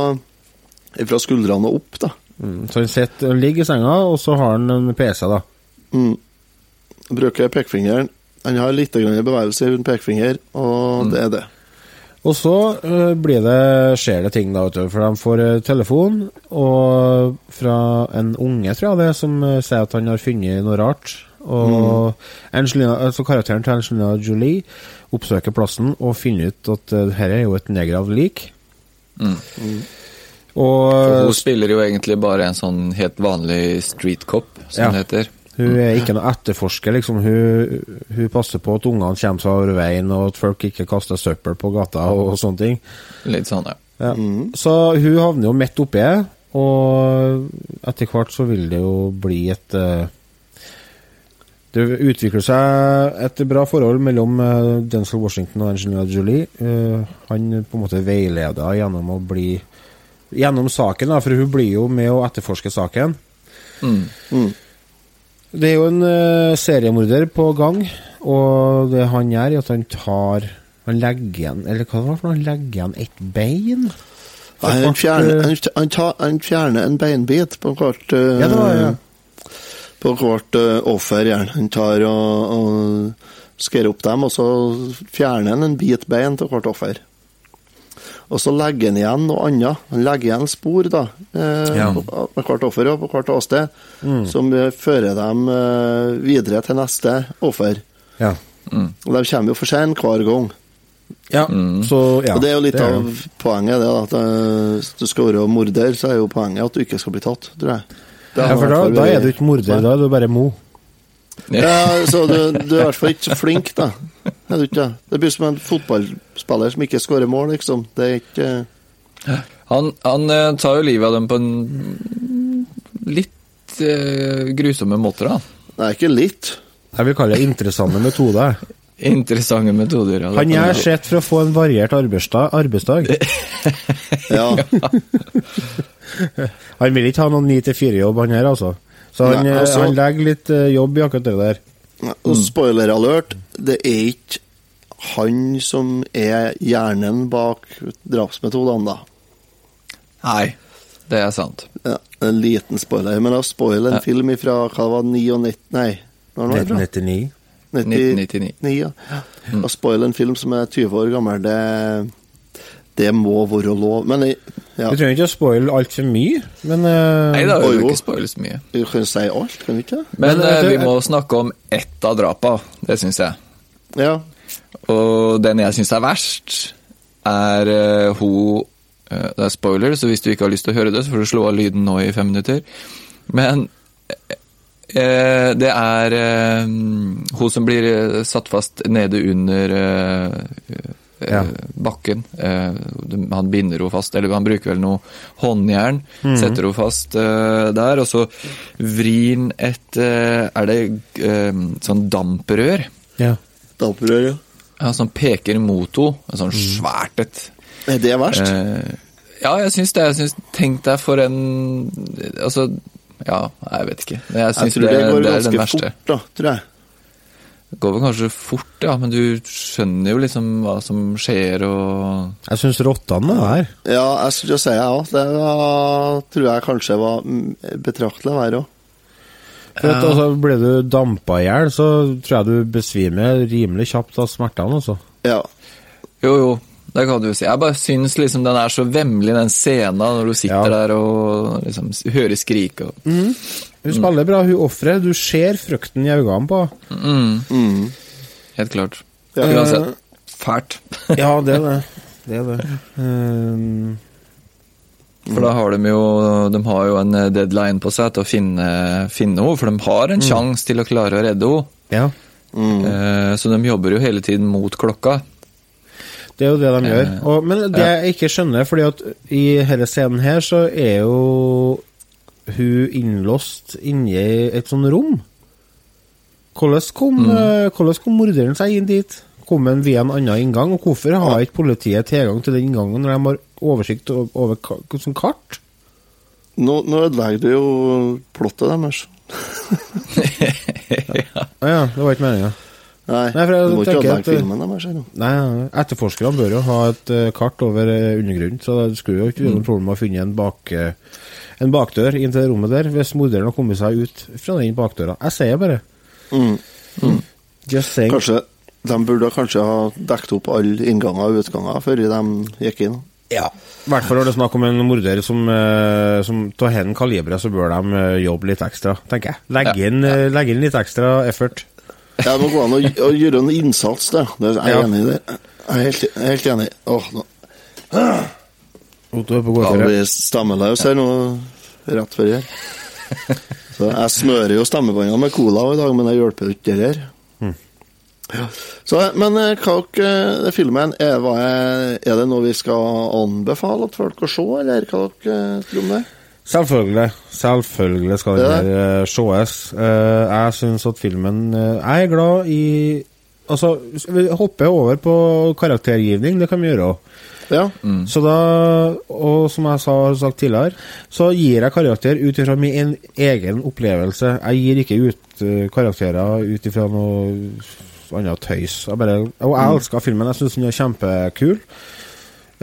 ifra skuldrene og opp, da.
Mm. Så han sitter, ligger i senga, og så har han en PC, da.
Mm. Bruker pekefingeren. Han har litt grann bevegelse rundt pekefinger, og det er det.
Og så eh, blir det, skjer det ting, da, vet du. For de får eh, telefon og fra en unge, tror jeg det, som eh, sier at han har funnet noe rart. Og Angelina, altså karakteren til Angelina Jolie oppsøker plassen og finner ut at uh, dette er jo et nedgravd lik.
Mm.
Og
hun spiller jo egentlig bare en sånn helt vanlig street cop, som
Ja.
det heter.
Hun er ikke noe etterforsker, liksom. Hun, hun passer på at ungene kommer seg over veien, og at folk ikke kaster søppel på gata og, og sånne ting.
Litt sånn, ja.
Ja. Så hun havner jo midt oppi det, og etter hvert så vil det jo bli et eh, Det utvikler seg et bra forhold mellom eh, Denzel Washington og Angelina Jolie. Eh, han på en måte veileder gjennom å bli Gjennom saken, da, for hun blir jo med å etterforske saken.
Mm. Mm.
Det er jo en uh, seriemorder på gang, og det han gjør, er at han tar Han legger igjen Eller hva var det for? Han legger igjen et bein?
Han fjerner,
eh,
han, han, tar, han fjerner en beinbit på hvert uh,
Ja, var ja.
På hvert uh, offer, Ja. Han tar og, og skærer opp dem, og så fjerner han en bit bein til hvert offer. Og så legger han igjen noe annet. Han legger igjen spor da, eh,
Ja.
på, på hvert offer og på hvert åsted,
Mm.
som eh, fører dem eh, videre til neste offer.
Ja.
Mm.
Og de kommer jo for sent hver gang.
Ja, så ja.
og det er jo litt
det er
av poenget, det. da, At eh, hvis du skal være morder, så er jo poenget at du ikke skal bli tatt, tror jeg. Det
Ja, for da, da er du ikke morder, da er du bare mo.
Ja, så du, du er i hvert fall ikke så flink, da. Er du ikke det? Blir som en fotballspiller som ikke skårer mål, liksom. Det er ikke
Han, han eh, tar jo livet av dem på en litt uh, grusomme måter, da.
Nei, ikke litt.
Jeg vil kalle det interessante metoder.
Interessante metoder. Ja,
Han gjør sitt for å få en variert arbeidsdag. arbeidsdag.
Ja. [LAUGHS]
Han vil ikke ha noen 9-4-jobb, han her, altså. Så han,
Nei,
eh,
altså-
han legger litt eh, jobb i akkurat det der.
Og spoiler alert, det er ikke han som er hjernen bak drapsmetodene, da.
Nei, det er sant.
Ja, en liten spoiler. Men å spoile en
Ja.
film fra hva var det, 99 Nei, når var det fra?
1999.
1999.
ja. Å spoile en film som er 20 år gammel, det, det må være lov. Men jeg, ja.
Vi trenger ikke å spoile altfor mye, men uh,
Nei, da vil vi ikke spoile så mye.
Vi kan si alt, kan vi ikke?
Men,
Men,
eh, vi må snakke om ett av drapa, det syns jeg.
Ja.
Og den jeg syns er verst, er uh, hun Det er spoiler, så hvis du ikke har lyst til å høre det, så får du slå av lyden nå i fem minutter. Men eh, det er hun som blir satt fast nede under
Ja.
bakken. Eh, han binder henne fast, eller han bruker vel noe håndjern.
Mm.
Setter henne fast eh, der, og så vrir han et eh, Er det sånn damprør?
ja.
Damprør, ja.
Ja, som peker mot henne. En sånn
Mm.
svært et.
Er det verst?
Ja, jeg syns det. Jeg synes, Tenk deg for en Altså, ja, jeg vet ikke. Jeg
jeg
syns
tror
det,
det, går
det er den
ganske
verste.
fort, da, tror jeg.
Det går vel kanskje fort, ja, men du skjønner jo liksom hva som skjer og
Jeg syns rottene er her.
Ja, jeg skulle si jeg òg. Det var, tror jeg kanskje var mm, betraktelig verre òg.
For at, altså, Blir du dampa i hjel, så tror jeg du besvimer rimelig kjapt av smertene. altså.
Ja.
Jo, jo, det kan du jo si. Jeg bare syns liksom den er så vemmelig, den scenen, når du sitter
Ja.
der og liksom hører skrik og
Hun spiller bra, hun offeret. Du ser frykten i øynene på
mm. Helt klart.
Ja.
Uansett, fælt. [LAUGHS]
Ja, det er det. Det er det. Um,
For da har de jo De har jo en eh, deadline på seg til å finne, finne henne, for de har en sjanse til å klare å redde henne.
ja,
Eh, Så de jobber jo hele tiden mot klokka.
det er jo det de gjør.
Eh,
Og, men det jeg ikke skjønner, fordi at i hele scenen her så er jo hun innlåst inni et sånt rom. Hvordan kom, mm. hvordan kom morderen seg inn dit? Kom han via en annen inngang? Og hvorfor har ikke politiet tilgang til den inngangen når de har oversikt over som kart?
Nå, nå ødelegger du jo plottet deres. [LAUGHS]
Å ja, det var ikke meninga.
Nei,
Nei, for jeg
du må ikke ødelegge filmen deres.
Nei, etterforskerne bør jo ha et eh, kart over eh, undergrunnen, så det skulle jo ikke være noe problem å finne en, bak, eh, en bakdør inn til det rommet der, hvis morderen har kommet seg ut fra den bakdøra. Jeg sier bare.
Mm.
Just saying.
Kanskje De burde kanskje ha dekket opp alle innganger og utganger før de gikk inn.
Ja. I hvert fall når det er snakk om en morder som, som tar hen kaliberet, så bør de jobbe litt ekstra, tenker jeg. Legge,
Ja.
inn, eh, legge inn litt ekstra effort.
Ja, Det må gå an å, å gjøre en innsats, det. det er jeg
Ja.
enig i det. Jeg er helt, helt enig. Åh, nå
Otto er på
ja, vi stemmeløs her nå rett før her. Så jeg smører jo stemmebåndene med cola i dag, men det hjelper jo ikke det her. Ja. Så, men eh, hva dere det filmen, hva er, er det noe vi skal anbefale at folk å se, eller hva dere tror om det?
Selvfølgelig. Selvfølgelig skal den her eh, sees. Uh, jeg syns at filmen uh, Jeg er glad i Altså, vi hopper over på karaktergivning, det kan vi gjøre òg.
Ja.
Så da, og som jeg sa, har sagt tidligere, så gir jeg karakter ut ifra min egen opplevelse. Jeg gir ikke ut karakterer ut ifra noe annet tøys. Jeg bare, og jeg elsker filmen, jeg syns den er kjempekul.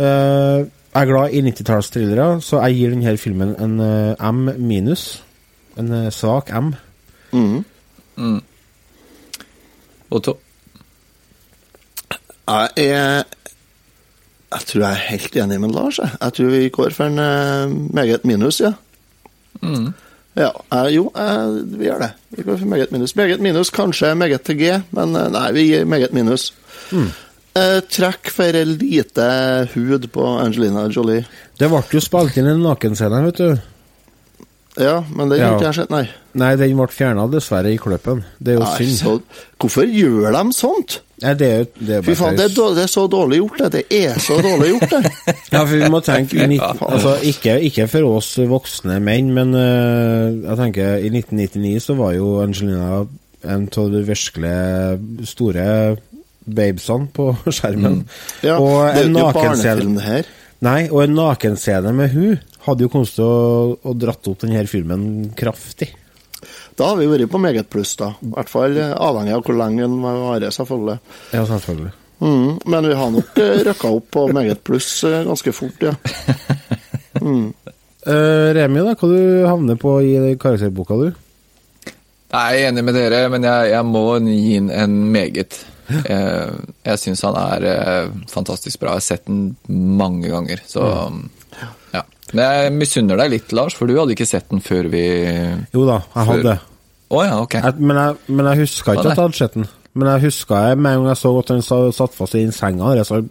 Eh, jeg er glad i 90-tallsthrillere, så jeg gir denne filmen en uh, M minus. En uh, svak M.
Mhm.
Mm. Otto?
Jeg er Jeg tror jeg er helt enig med Lars. Jeg, jeg tror vi går for en uh, meget minus, ja.
Mm.
Ja, jo, vi gjør det. Vi går for meget minus. Meget minus, kanskje meget til G, men nei, vi gir meget minus. Eh, trekk for lite hud på Angelina Jolie.
Det ble jo spilt inn en nakenscene, vet du.
Ja, men den har ikke jeg sett, nei.
Nei, den ble fjerna dessverre i kløppen. Det er jo
Nei,
synd.
så, hvorfor gjør de sånt?
Nei, det er det er
Fy faen, det er, dårlig, det er så dårlig gjort, det. Det er så dårlig gjort, det. [LAUGHS]
Ja, for vi må tenke [LAUGHS] altså, ikke, ikke for oss voksne menn, men uh, jeg tenker i 1999 så var jo Angelina en av de virkelig store babesene på [LAUGHS] skjermen.
Ja,
og
det er jo ikke barnefilm, det her.
Nei, og en nakenscene med hun hadde jo kommet til å, å dratt opp denne filmen kraftig.
Da har vi vært på meget pluss, da. I hvert fall eh, avhengig av hvor lenge den varer, selvfølgelig.
Ja, selvfølgelig.
Mm, men vi har nok eh, røkka opp på meget pluss eh, ganske fort, ja. [LAUGHS] Mm.
Uh, Remi, da, hva du havner på i karakterboka, du?
Jeg er enig med dere, men jeg, jeg må gi den en meget. Jeg, jeg syns han er eh, fantastisk bra. Jeg har sett den mange ganger, så ja. Men jeg misunner deg litt, Lars, for du hadde ikke sett den før vi
Jo da, jeg hadde.
Å ja, okay.
Jeg, men, jeg, men jeg huska ikke at jeg hadde sett den. Men jeg huska jeg, med en gang jeg så at den satt fast i den senga, så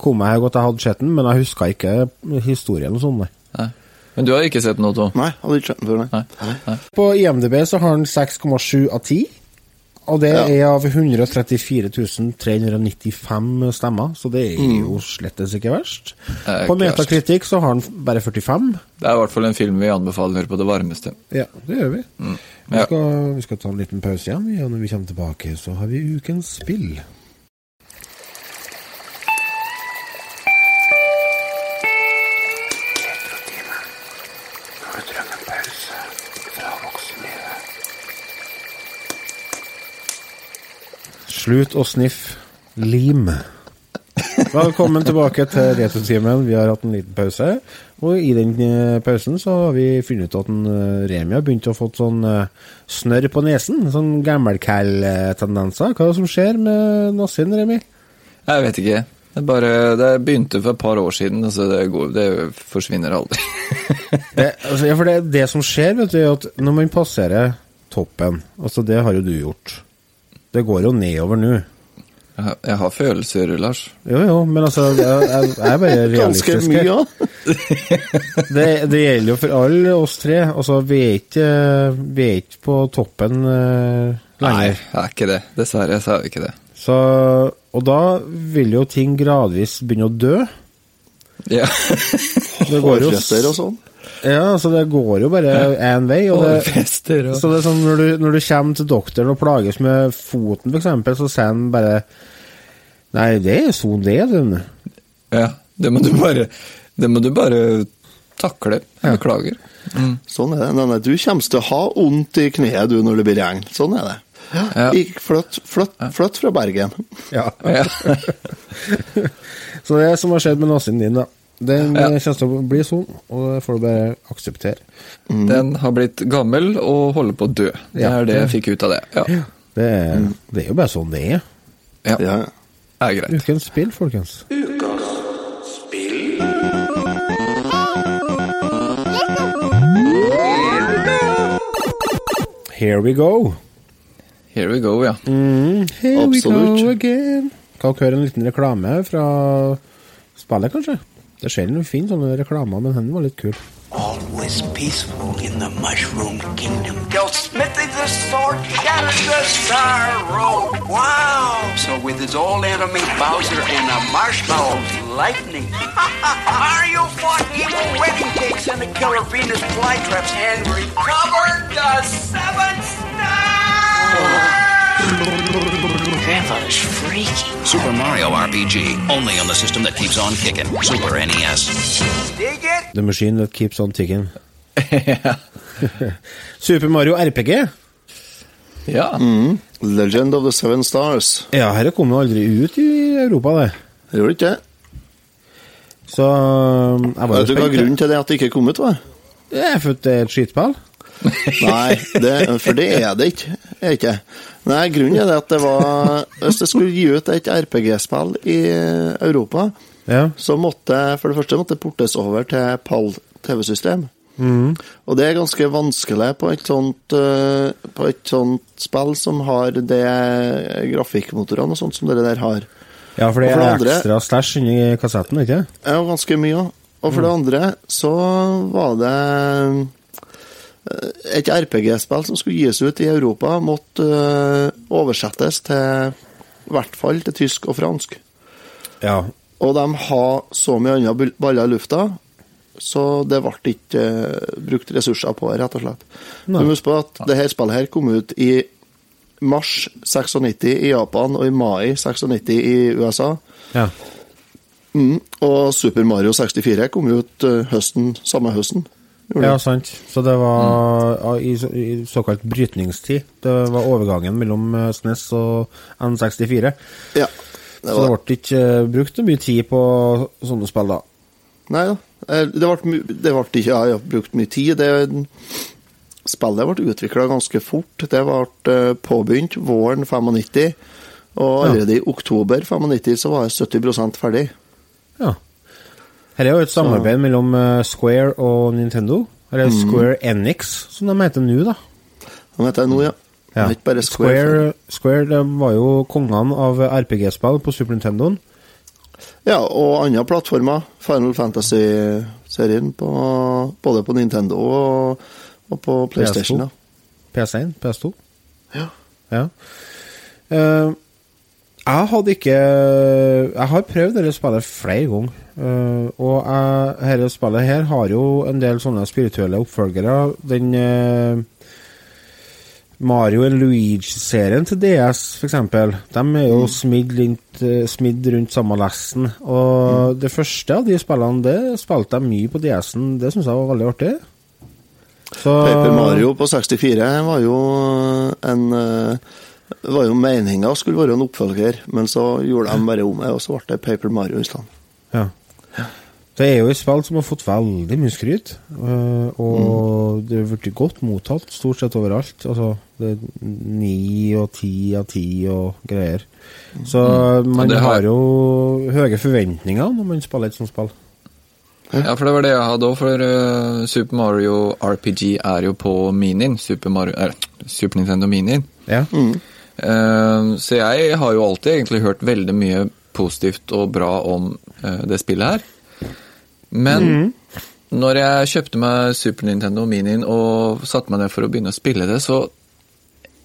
kom jeg at jeg hadde sett den, men jeg huska ikke historien og sånn. Nei.
Men du har ikke sett den, Otto?
Nei, hadde ikke sett den før, nei.
Nei. Nei.
På IMDb så har den 6,7 av 10. Og det er av 134 395 stemmer, så det er jo slettes ikke verst.
er
På. Metakritikk så har den bare 45.
Det er i hvert fall en film vi anbefaler på det varmeste.
Ja, det gjør vi. Vi,
Mm. Ja.
skal, vi skal ta en liten pause igjen, og når vi kommer tilbake, så har vi ukens spill. Slut å sniffe lim. Velkommen tilbake til Retrotimen. Vi har hatt en liten pause. Og i den eh, pausen så har vi funnet ut at en, eh, Remi har begynt å få sånn eh, snørr på nesen. Sånn gammelkall-tendenser. Hva er det som skjer med nassen, Remi?
Jeg vet ikke. Det, bare, det begynte for et par år siden, altså det, går, det forsvinner aldri. [LAUGHS]
Det, altså, for det, det som skjer, vet du, er at når man passerer toppen Altså, det har jo du gjort. Det går jo nedover nå.
Jeg Jeg har følelser, Lars.
Jo, jo, men altså, jeg, jeg, jeg er bare [LAUGHS] realistisk. her.
ja. [LAUGHS]
Det, det gjelder jo for alle oss tre. Altså, vi er ikke, vi er ikke på toppen eh,
Nei, det er ikke det. Dessverre så er vi ikke det.
Så, og da vil jo ting gradvis begynne å dø.
Ja.
Det går jo
Hårfester og sånn.
Ja, så det går jo bare én vei. Og det,
fester, og
så det er sånn når du, når du kommer til doktoren og plages med foten, f.eks., så sier han bare Nei, det er sånn det er, den.
Ja, det må du bare, det må du bare takle. Beklager.
Sånn er det. Nei, nei, du kommer til å ha vondt i kneet du når det blir regn. Sånn er det.
Ja.
Flytt, flytt, flytt fra Bergen.
Ja.
Ja. [LAUGHS]
Så det som har skjedd med nasen din, da. Den
Ja.
eh, kommer til å bli sånn, og det får du bare akseptere.
Den har blitt gammel og holder på å dø. Det
Ja.
er det jeg fikk ut av det. Ja,
Det, er- det er jo bare sånn det er.
ja.
Ja.
det er greit.
Ukens spill, folkens. Here we go.
Here we go, ja.
Here
Absolutt.
we go again. Kan dere høre en liten reklame fra spillet, kanskje? Det er sjelden vi finner sånne reklamer, men den var litt kul.
Always peaceful in the Mushroom Kingdom. Kill Smithy the Sword, shattered the Star Road. Wow! So with his old enemy Bowser and a marshmallow lightning. Mario fought evil wedding cakes and the killer Venus flytraps and recovered the seven stars!
Grandfather's freaky.
Super Mario RPG, only on the system that keeps on kicking. Super NES.
Dig it?
The Machine That Keeps On Ticking. [LAUGHS] Super Mario RPG.
Ja,
Legend of the Seven Stars.
Ja, dette kom jo aldri ut i Europa, det.
Det gjorde ikke det.
Så um, jeg var
Vet du hva grunnen til det at det ikke kom ut, var?
Det er for at det er et skitspill. [LAUGHS]
Nei, det, for det er det ikke. Er ikke. Nei, grunnen er det at det var Hvis jeg skulle gi ut et RPG-spill i Europa,
Ja.
så måtte for det første måtte portes over til PAL TV-system. Og det er ganske vanskelig på et sånt eh, På et sånt spill som har det grafikkmotorene og sånt som dere der har.
Ja, for det
for det
er ekstra stæsj inni kassetten, ikke?
Ja, ganske mye òg. Og for det andre så var det et RPG-spill som skulle gis ut i Europa, måtte eh, oversettes til i hvert fall til tysk og fransk.
Ja.
Og de har så mye andre baller i lufta, så det ble ikke eh, brukt ressurser på det, rett og slett.
Nei.
må huske på at dette spillet her kom ut i mars 96 i Japan og i mai 96 i USA.
Ja.
Mm. Og Super Mario 64 kom ut eh, høsten, samme høsten.
Ja, sant. Så det var i, i såkalt brytningstid. Det var overgangen mellom eh, SNES og N64.
Ja,
så det ble ikke eh, brukt mye tid på sånne spill, da.
Nei da. Eh, Det ble, det ble ikke ja, jeg har brukt mye tid. Det, spillet ble utvikla ganske fort. Det ble påbegynt våren 95, og
Ja.
i oktober 95 så var jeg 70% ferdig.
Ja. Her er jo et samarbeid mellom eh, Square og Nintendo. Eller
mm.
Square Enix, som de heter nå, da.
De heter det nå, ja. Er ikke bare Square.
Square, Square de var jo kongene av RPG-spill på Super Nintendoen.
Ja, og andre plattformer. Final Fantasy-serien på, både på Nintendo og, og på PlayStation. Da.
PS1, PS2.
Ja.
Ja. Eh, jeg hadde ikke Jeg har prøvd dette spillet flere ganger. Uh, og jeg, dette spillet her har jo en del sånne spirituelle oppfølgere. Den uh, Mario og Luigi-serien til DS, f.eks., de er jo smidd rundt, eh, smidd rundt samme lesten. Og det første av de spillene, det spilte jeg mye på DS-en. Det syns jeg var veldig artig. Så
Paper Mario på 64 var jo en eh, var jo meninga skulle være en oppfølger, men så gjorde de bare om det, og så ble det Paper Mario i stedet.
Ja. Det er jo et spill som har fått veldig mye skryt, øh, og det har blitt godt mottatt stort sett overalt. Altså, det er ni og ti av ti og greier. Så
Mm.
man
har-
har jo høye forventninger når man spiller et sånt spill.
Ja, for det var det jeg hadde òg, for eh, Super Mario RPG er jo på Minien. Super, Mario, er, Super Nintendo Minien.
Ja.
Eh, så jeg har jo alltid egentlig hørt veldig mye positivt og bra om eh, det spillet her. Men
mm.
når jeg kjøpte meg Super Nintendo Minien og satte meg ned for å begynne å spille det, så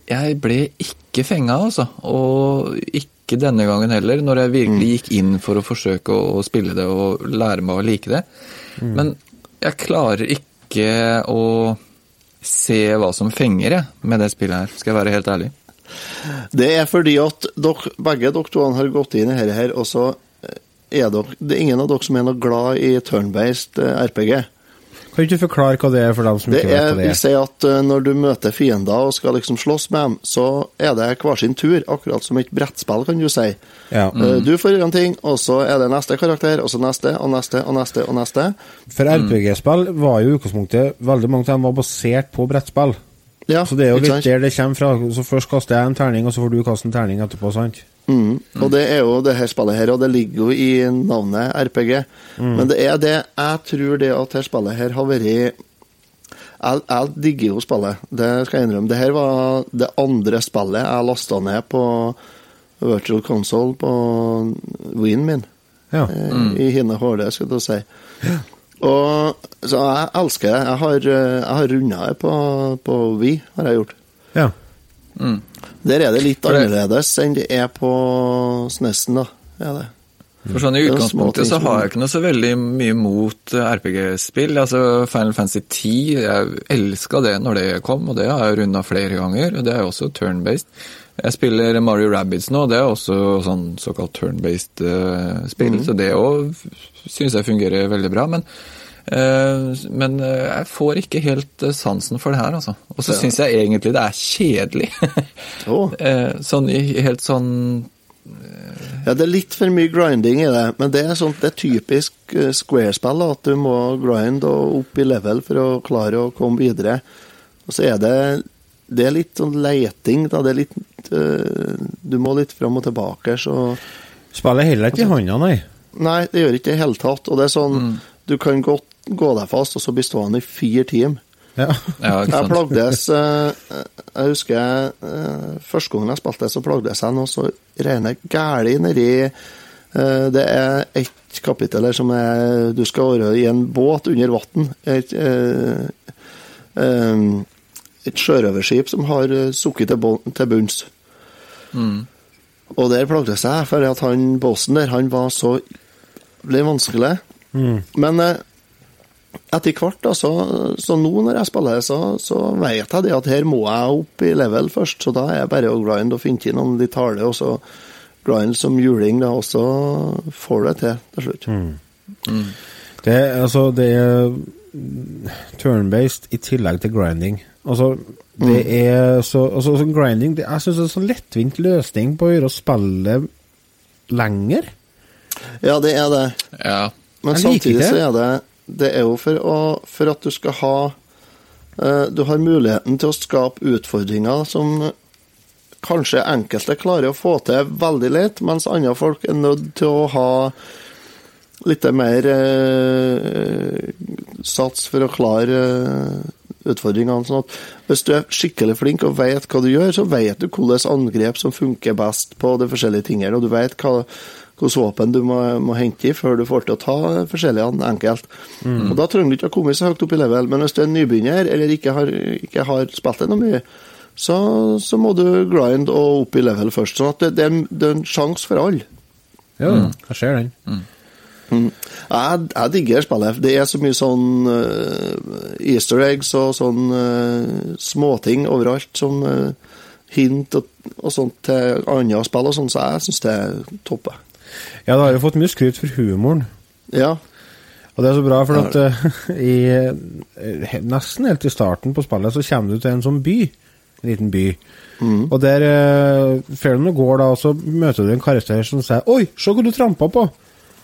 jeg ble ikke fenga, altså. Og ikke denne gangen heller, når jeg virkelig gikk inn for å forsøke å spille det og lære meg å like det.
Mm.
Men jeg klarer ikke å se hva som fenger, jeg, med det spillet her, skal jeg være helt ærlig.
Det er fordi at dere, begge dere to har gått inn i dette her, og så er dere Det er ingen av dere som er noe glad i turn-based eh, RPG.
Kan du ikke forklare hva det er for dem som
Det
ikke vet
er,
hva det
vil
er?
si at eh, når du møter fiender og skal liksom slåss med dem, så er det hver sin tur, akkurat som et brettspill, kan du si.
Ja.
Mm. Du får gjøre en ting, og så er det neste karakter, og så neste, og neste, og neste, og neste.
For RPG-spill var jo i utgangspunktet Veldig mange av dem var basert på brettspill.
Ja,
så det er jo litt
sant?
der det kommer fra. Så først kaster jeg en terning, og så får du kaste en terning etterpå, sant?
Mm. Og det er jo det her spillet her, og det ligger jo i navnet RPG.
Mm.
Men det er det Jeg tror det at her spillet her har vært jeg, jeg digger jo spillet, det skal jeg innrømme. Det her var det andre spillet jeg lasta ned på virtual console på Wien min.
Ja.
Mm. I Hine håle, skal du si. Og, så jeg elsker det. Jeg har, jeg har runda det på, på Wii, har jeg gjort.
Ja.
Der er det litt
det-
annerledes enn det er på SNES-en, da. Er det.
For sånn I utgangspunktet så har jeg ikke noe så veldig mye mot eh, RPG-spill. Altså Final Fantasy 10, jeg elska det når det kom, og det har jeg runda flere ganger. og Det er jo også turn-based. Jeg spiller Mario Rabbids nå, det er også sånn såkalt turn-based uh, spill,
Mm.
så det òg syns jeg fungerer veldig bra. Men, uh, men eh, jeg får ikke helt sansen for det her, altså. Og så
Ja.
syns jeg egentlig det er kjedelig. [LAUGHS] [LAUGHS] Eh, sånn i helt sånn
Ja, det er litt for mye grinding i det, men det er, sånt, det er typisk Square-spill, at du må grind og opp i level for å klare å komme videre. Og så er det det er litt sånn leiting, da. Det er litt eh, Du må litt fram og tilbake, så
Spiller heller ikke i hånda, nei.
Nei, det gjør ikke det i det hele tatt. Og det er sånn Du kan godt gå deg fast, og så bli stående i fire timer.
Ja.
Ja,
Jeg plagdes eh, Jeg husker eh, første gangen jeg spilte, så plagdes jeg noe så rene gæli nedi Det er ett kapittel her som er Du skal være i en båt under vann. Et, et sjørøverskip som har sukket til bunns.
Mm.
Og der plagdes jeg for at han bossen der, han var så ble vanskelig. Men eh, etter hvert, da, så, så nå når jeg spiller, så, så vet jeg det at her må jeg opp i level først. Så da er jeg bare å grind og finne til noen detaljer, og så grind som juling, da, og så får du det til til slutt.
Det, er- altså, det er turn-based i tillegg til grinding. Altså, det
Mm.
er så altså, så grinding det, Jeg syns det er en sånn lettvint løsning på å gjøre spillet lenger.
Ja, det er det.
Ja.
Men
Jeg
samtidig
det.
så er det Det er jo for, å, for at du skal ha uh, Du har muligheten til å skape utfordringer som kanskje enkelte klarer å få til veldig lett, mens andre folk er nødt til å ha litt mer uh, sats for å klare eh, utfordringene. Sånn at hvis du er skikkelig flink og vet hva du gjør, så vet du hvilke angrep som funker best på de forskjellige tingene, og du vet hva hvilke våpen du må, må hente i før du får til å ta forskjellige enkelt.
Mm.
Og Da trenger du ikke å komme så høyt opp i level, men hvis du er en nybegynner eller ikke har, ikke har spilt det noe mye, så, så må du grind og opp i level først. sånn at det, det, er, en, det er en sjanse for alle.
Ja, jeg ser den.
Mm. Jeg, jeg digger spillet. Det er så mye sånn uh, easter eggs og sånn uh, småting overalt som uh, hint og, og sånt til andre spill og sånn, så jeg syns det er toppe.
Ja, det har jo fått mye skryt for humoren.
Ja.
Og det er så bra, for at eh, [LAUGHS] i, eh, nesten helt i starten på spillet så kommer du til en sånn by. En liten by. Og der før du går, da, så møter du en karakter som sier 'Oi, se hva du trampa på'.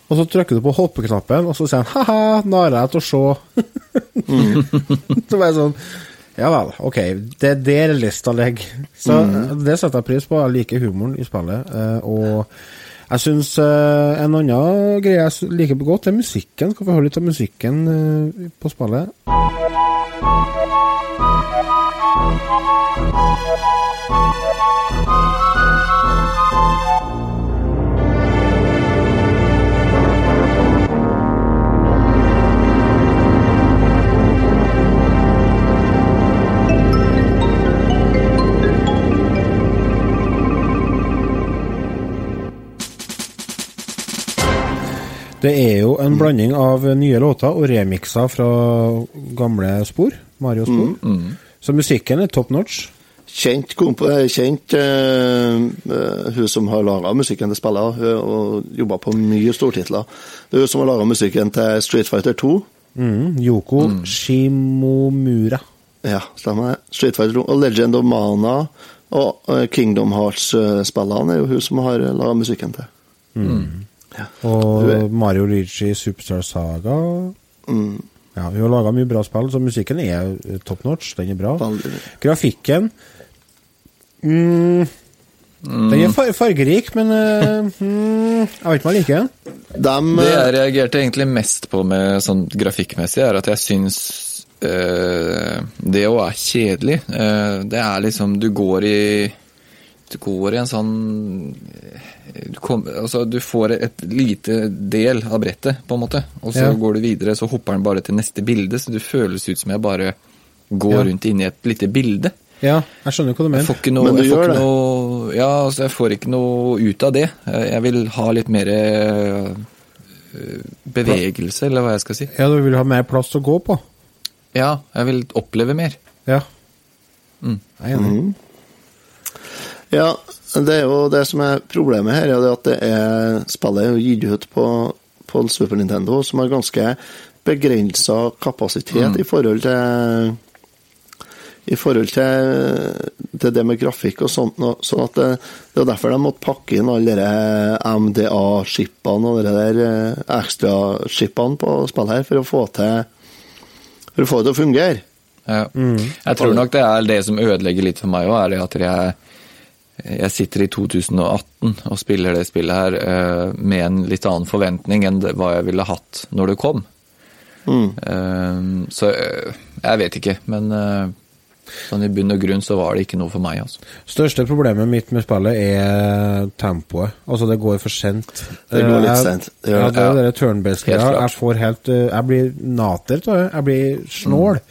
Og så trykker du på hoppeknappen, og så sier han 'ha-ha, nå har jeg til å se'. [LAUGHS] så var jeg sånn Ja vel, ok. Det er der lista ligger. Så
Mm.
det setter jeg pris på. Jeg liker humoren i spillet. eh, og jeg syns eh, en annen greie jeg liker godt, er musikken. Skal vi høre litt av musikken eh, på spillet? Det er jo en blanding av nye låter og remixer fra gamle spor. Mario-spor. Så musikken er top notch.
Kjent, komp eh, kjent eh, hun som har laga musikken til spillet, hun og jobba på mye stortitler. Det er hun som har laga musikken til Street Fighter 2.
Mm, Yoko Shimomura.
Ja, stemmer det. Street Fighter 2 og Legend of Mana og Kingdom Hearts-spillene er jo hun som har laga musikken til.
Mm.
Ja.
Og Mario Luigi Superstar Saga.
Mm.
Ja, Vi har laga mye bra spill, så musikken er eh, top notch. Den er bra. Grafikken mm, Den er far fargerik, men uh, [LAUGHS] mm, jeg vet ikke om jeg liker den.
Dem,
Det
eh,
jeg reagerte egentlig mest på med sånn grafikkmessig, er at jeg syns uh, det òg er kjedelig. Uh, det er liksom Du går i Du går i en sånn du, kom, altså, du får et lite del av brettet, på en måte. Og så
Ja.
går du videre, så hopper den bare til neste bilde, så det føles ut som jeg bare går
Ja.
rundt inni et lite bilde.
Ja, jeg skjønner hva du
Jeg
mener.
får ikke noe,
Men du gjør det.
noe Ja, altså, jeg får ikke noe ut av det. Jeg vil ha litt mer eh, bevegelse, eller hva jeg skal si.
Ja, Du vil ha mer plass å gå på?
Ja, jeg vil oppleve mer.
Ja.
Mm.
Jeg er enig.
Ja, det er jo det som er problemet her, er at det er spillet er gitt ut på, på Super Nintendo, som har ganske begrensa kapasitet i forhold til i forhold til, til det med grafikk og sånt. sånn at det, det er derfor de måtte pakke inn alle de MDA-skipene og de der eh, ekstraskipene på spillet her, for å få til for å få det til å fungere.
Ja. Jeg tror nok det er det som ødelegger litt for meg òg, er det at jeg, jeg sitter i 2018 og spiller det spillet her eh, med en litt annen forventning enn hva jeg ville hatt når det kom.
Mm.
Eh, så eh, jeg vet ikke, men Sånn I bunn og grunn så var det ikke noe for meg. altså.
Største problemet mitt med spillet er tempoet. Altså, det går for sent.
Det går litt sent. Det gjør
ja,
det.
er det turn-based
Helt
greia. Jeg får helt Jeg blir nater av det. Jeg blir snål.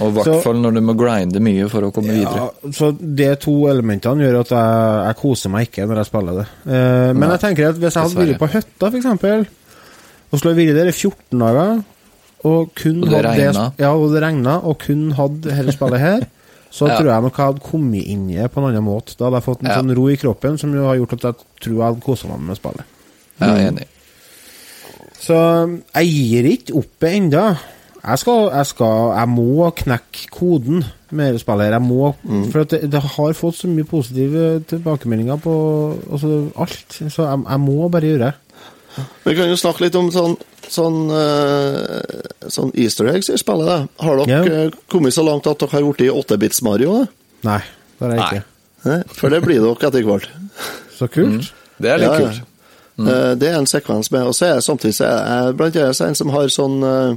Og i hvert
Så-
fall når du må grinde mye for å komme
Ja,
videre.
så de to elementene gjør at jeg, jeg koser meg ikke når jeg spiller det. Eh, men
Nei,
jeg tenker at hvis jeg hadde vært på hytta, f.eks., og skulle vært der i 14 dager, og kun
Og det
regna,
regnet.
ja, og det regna, og kun hadde dette spillet her, [LAUGHS] så
Ja.
tror jeg nok jeg hadde kommet inn i det på en annen måte. Da hadde jeg fått en sånn ro i kroppen som jo har gjort at jeg tror jeg hadde kosa meg med spillet.
Jeg er enig.
Så jeg gir ikke opp ennå. Jeg skal, jeg skal Jeg må knekke koden med dette spillet. her. Jeg må For at det, det har fått så mye positive tilbakemeldinger på altså alt. Så jeg, jeg må bare gjøre det.
Vi kan jo snakke litt om sånn, sånn, eh, sånn easter eggs i spillet. Da. Har dere eh, kommet så langt at dere har blitt i 8-bits Mario? Da?
Nei, det har jeg ikke.
Nei, For det blir dere etter hvert.
Så kult.
Det er litt
Ja, ja.
kult.
Eh, Det er en sekvens med Og så er samtidig så er det blant annet en som har sånn eh,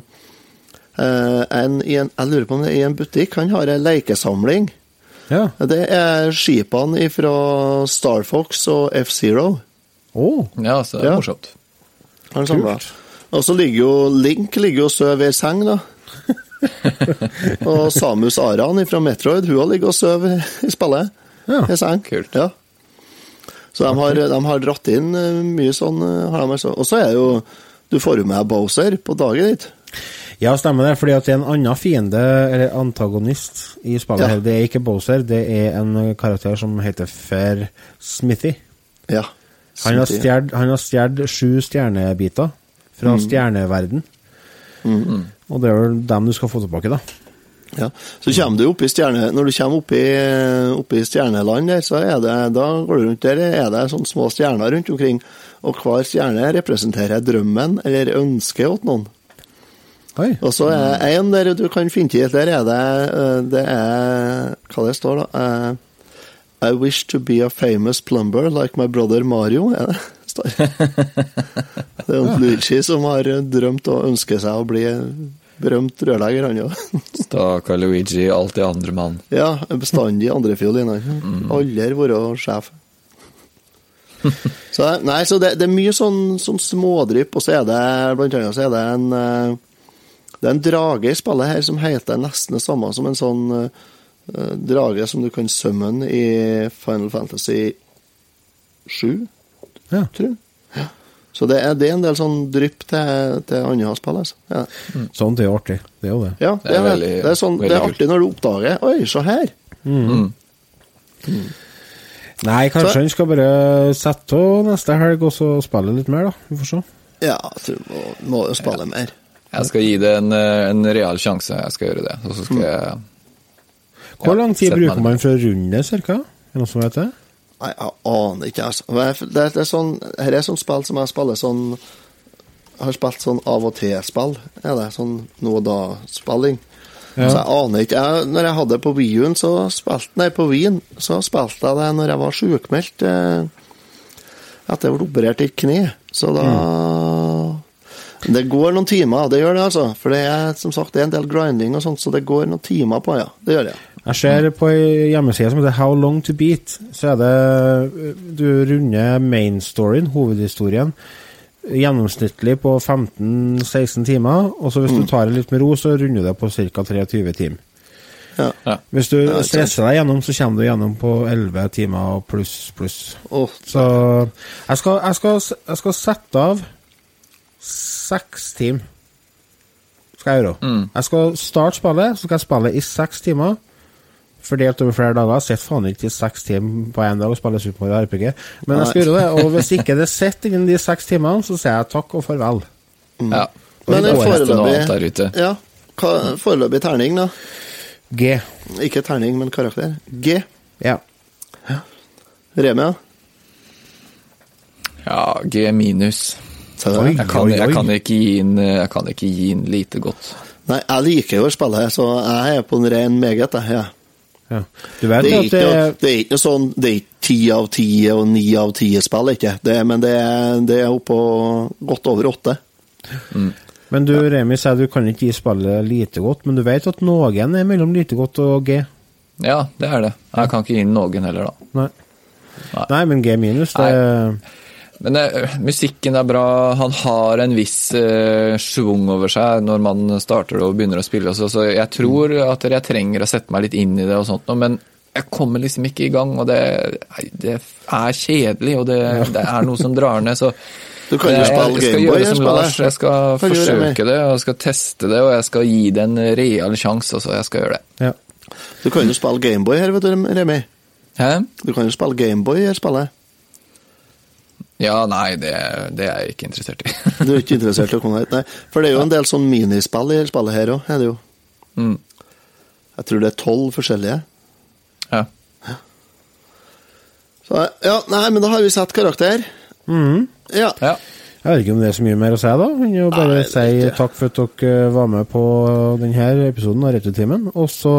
en, i en, Jeg lurer på om det er i en butikk. Han har en lekesamling.
Ja.
Det er skipene fra Star Fox og F-Zero.
Oh.
Ja, så det er
Ja.
morsomt.
Kult. Og så ligger jo Link ligger jo og sover i seng, da. [LAUGHS] og Samus Aran fra Metroid, hun har ligget og sovet i spillet.
Ja.
I seng.
Kult.
Ja. Så de har, de har dratt inn eh, mye sånn eh, har de altså. Og så er jo Du får jo med Bowser på dagen ditt.
Ja, stemmer det. Fordi at det er en annen fiende, eller antagonist, i spillet
Ja.
Det er ikke Bowser, det er en karakter som heter Fair Smithy.
Ja. Smithy.
han har stjålet sju stjernebiter fra
Mm.
stjerneverden. Og det er vel dem du skal få tilbake, da.
Ja. Så kommer du opp i stjerne, Når du kommer opp i, opp i stjerneland, der, så er det, da går du rundt der, er det sånne små stjerner rundt omkring. Og hver stjerne representerer drømmen eller ønsket åt noen.
Oi.
Og så er en der du kan finne til, der er det eh, Det er Hva det står, da? Eh, I wish to be a famous plumber like my brother Mario, er det står. [LAUGHS] Det er Luigi som har drømt og ønsker seg å bli berømt rørlegger, han òg. [LAUGHS]
Stakkar Luigi, alltid andre mann.
Ja, bestandig andrefiolinene. Aldri vært sjef. Så, nei, så det, det er mye sånn, sånn smådrypp, og så er det blant annet så er det en eh, Det er en drage i spillet her som heter nesten det samme som en sånn uh, drage som du kan summon i Final Fantasy 7,
Ja.
tror jeg. Så det er, det er en del sånn drypp til, til andre spill, altså. Ja.
Sånt er jo artig. Det er jo det.
Ja, det
Det er
er,
veldig-
det er, sånn, det er artig når du oppdager Oi, se her!
Nei, kanskje
Så-
han skal bare sette av neste helg og så spille litt mer, da. Vi får se.
Ja, jeg tror må, må spille mer.
Jeg skal gi det en, eh, en real sjanse. Jeg skal gjøre det. Og så skal jeg
Hvor lang tid bruker man for å runde det, cirka? Er det noen som vet det?
Nei, jeg aner ikke, altså. Det, er sånn, her er sånn spill som jeg spiller sånn Jeg har spilt sånn av og til-spill. Er det sånn nå og da-spilling?
Ja.
Så jeg aner ikke. Jeg, når jeg hadde det på Wien, så spilte Nei, på Wien, så spilte jeg det når jeg var sjukmeldt eh, etter jeg ble operert i et kne. Så da Det går noen timer, det gjør det, altså. For det er som sagt det er en del grinding og sånt, så det går noen timer på, ja. Det gjør det.
Jeg ser på ei hjemmeside som heter How Long To Beat, så er det Du runder main storyen, hovedhistorien, gjennomsnittlig på 15-16 timer. Og så hvis du tar det litt med ro, så runder du det på ca. 23 timer.
Ja.
Ja.
Hvis du stresser deg gjennom, så kommer du gjennom på 11 timer pluss, pluss.
Oh.
Så jeg skal, jeg skal, jeg skal sette av seks timer. Skal jeg gjøre. Jeg skal starte spillet, så skal jeg spille i seks timer. Fordelt over flere dager. Sitter faen ikke i seks timer på én dag og spiller Super Mario RPG. Men jeg skal gjøre det, og hvis ikke det [LAUGHS] sitter innen de seks timene, så sier jeg takk og farvel.
Ja.
Men
det
en
går etter noe annet der
foreløpig. Ja, hva- foreløpig terning, da.
G.
Ikke terning, men karakter. G.
Ja.
Remia.
Ja, G minus.
Oi.
Jeg kan, jeg, kan ikke gi inn, jeg kan ikke gi inn lite godt.
Nei, jeg liker jo å spille, så jeg er på en ren meget, jeg. Ja.
ja. Du vet
Det er
at
ikke,
det
noe, det er ikke noe sånn Det er ikke ti av ti og ni av ti spill, ikke. Det, men det er, det er oppå godt over åtte.
Men du, Remi, sier du kan ikke gi spillet lite godt, men du vet at noen er mellom lite godt og G?
Ja, det er det. Jeg kan ikke gi noen heller, da.
Nei. Nei, men G minus, det
Men eh, musikken er bra, han har en viss uh, schwung over seg når man starter og begynner å spille. Så, så jeg tror at jeg trenger å sette meg litt inn i det, og sånt, nå, men jeg kommer liksom ikke i gang. og Det, det er kjedelig, og det, det er noe som drar ned. så
Du kan jo
jeg,
spille
jeg skal
Gameboy.
Lars, jeg skal
Kan gjøre det,
forsøke det, og jeg skal teste det, og jeg skal gi det en real sjanse. Altså, jeg skal gjøre det.
Du kan jo spille Gameboy her, vet du, Remi.
Hæ?
Du kan jo spille Gameboy her, her spillet.
Ja, nei, det, det er jeg ikke interessert i. [LAUGHS]
Du er ikke interessert i å komme hit, nei. For det er jo en del sånn minispill i spillet her òg, er det jo.
Mm.
Jeg tror det er tolv forskjellige.
Ja.
Så, ja, nei, men da har vi satt karakter.
Mm.
Ja.
Jeg vet ikke om det er så mye mer å si, da. Men jo bare
Nei,
si takk for at dere eh, var med på denne episoden av Returtimen. Og så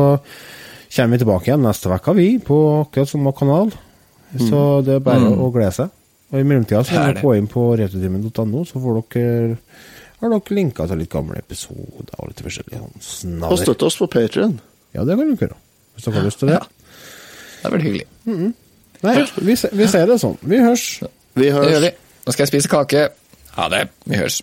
kommer vi tilbake igjen neste uke, vi, på akkurat samme kanal. Så det er bare
Mm.
å glede seg. Og i mellomtida så
er
kan
det.
dere gå inn på returtimen.no, så får dere har dere linka til litt gamle episoder og litt forskjellig sånn
Og støtte oss på Patrion.
Ja, det kan dere gjøre. Hvis dere har lyst til det.
Det er veldig hyggelig.
Mhm. Nei, vi, vi ser det sånn. Vi hørs.
Vi
Det gjør vi. Nå skal jeg spise kake. Ha det. Vi høres.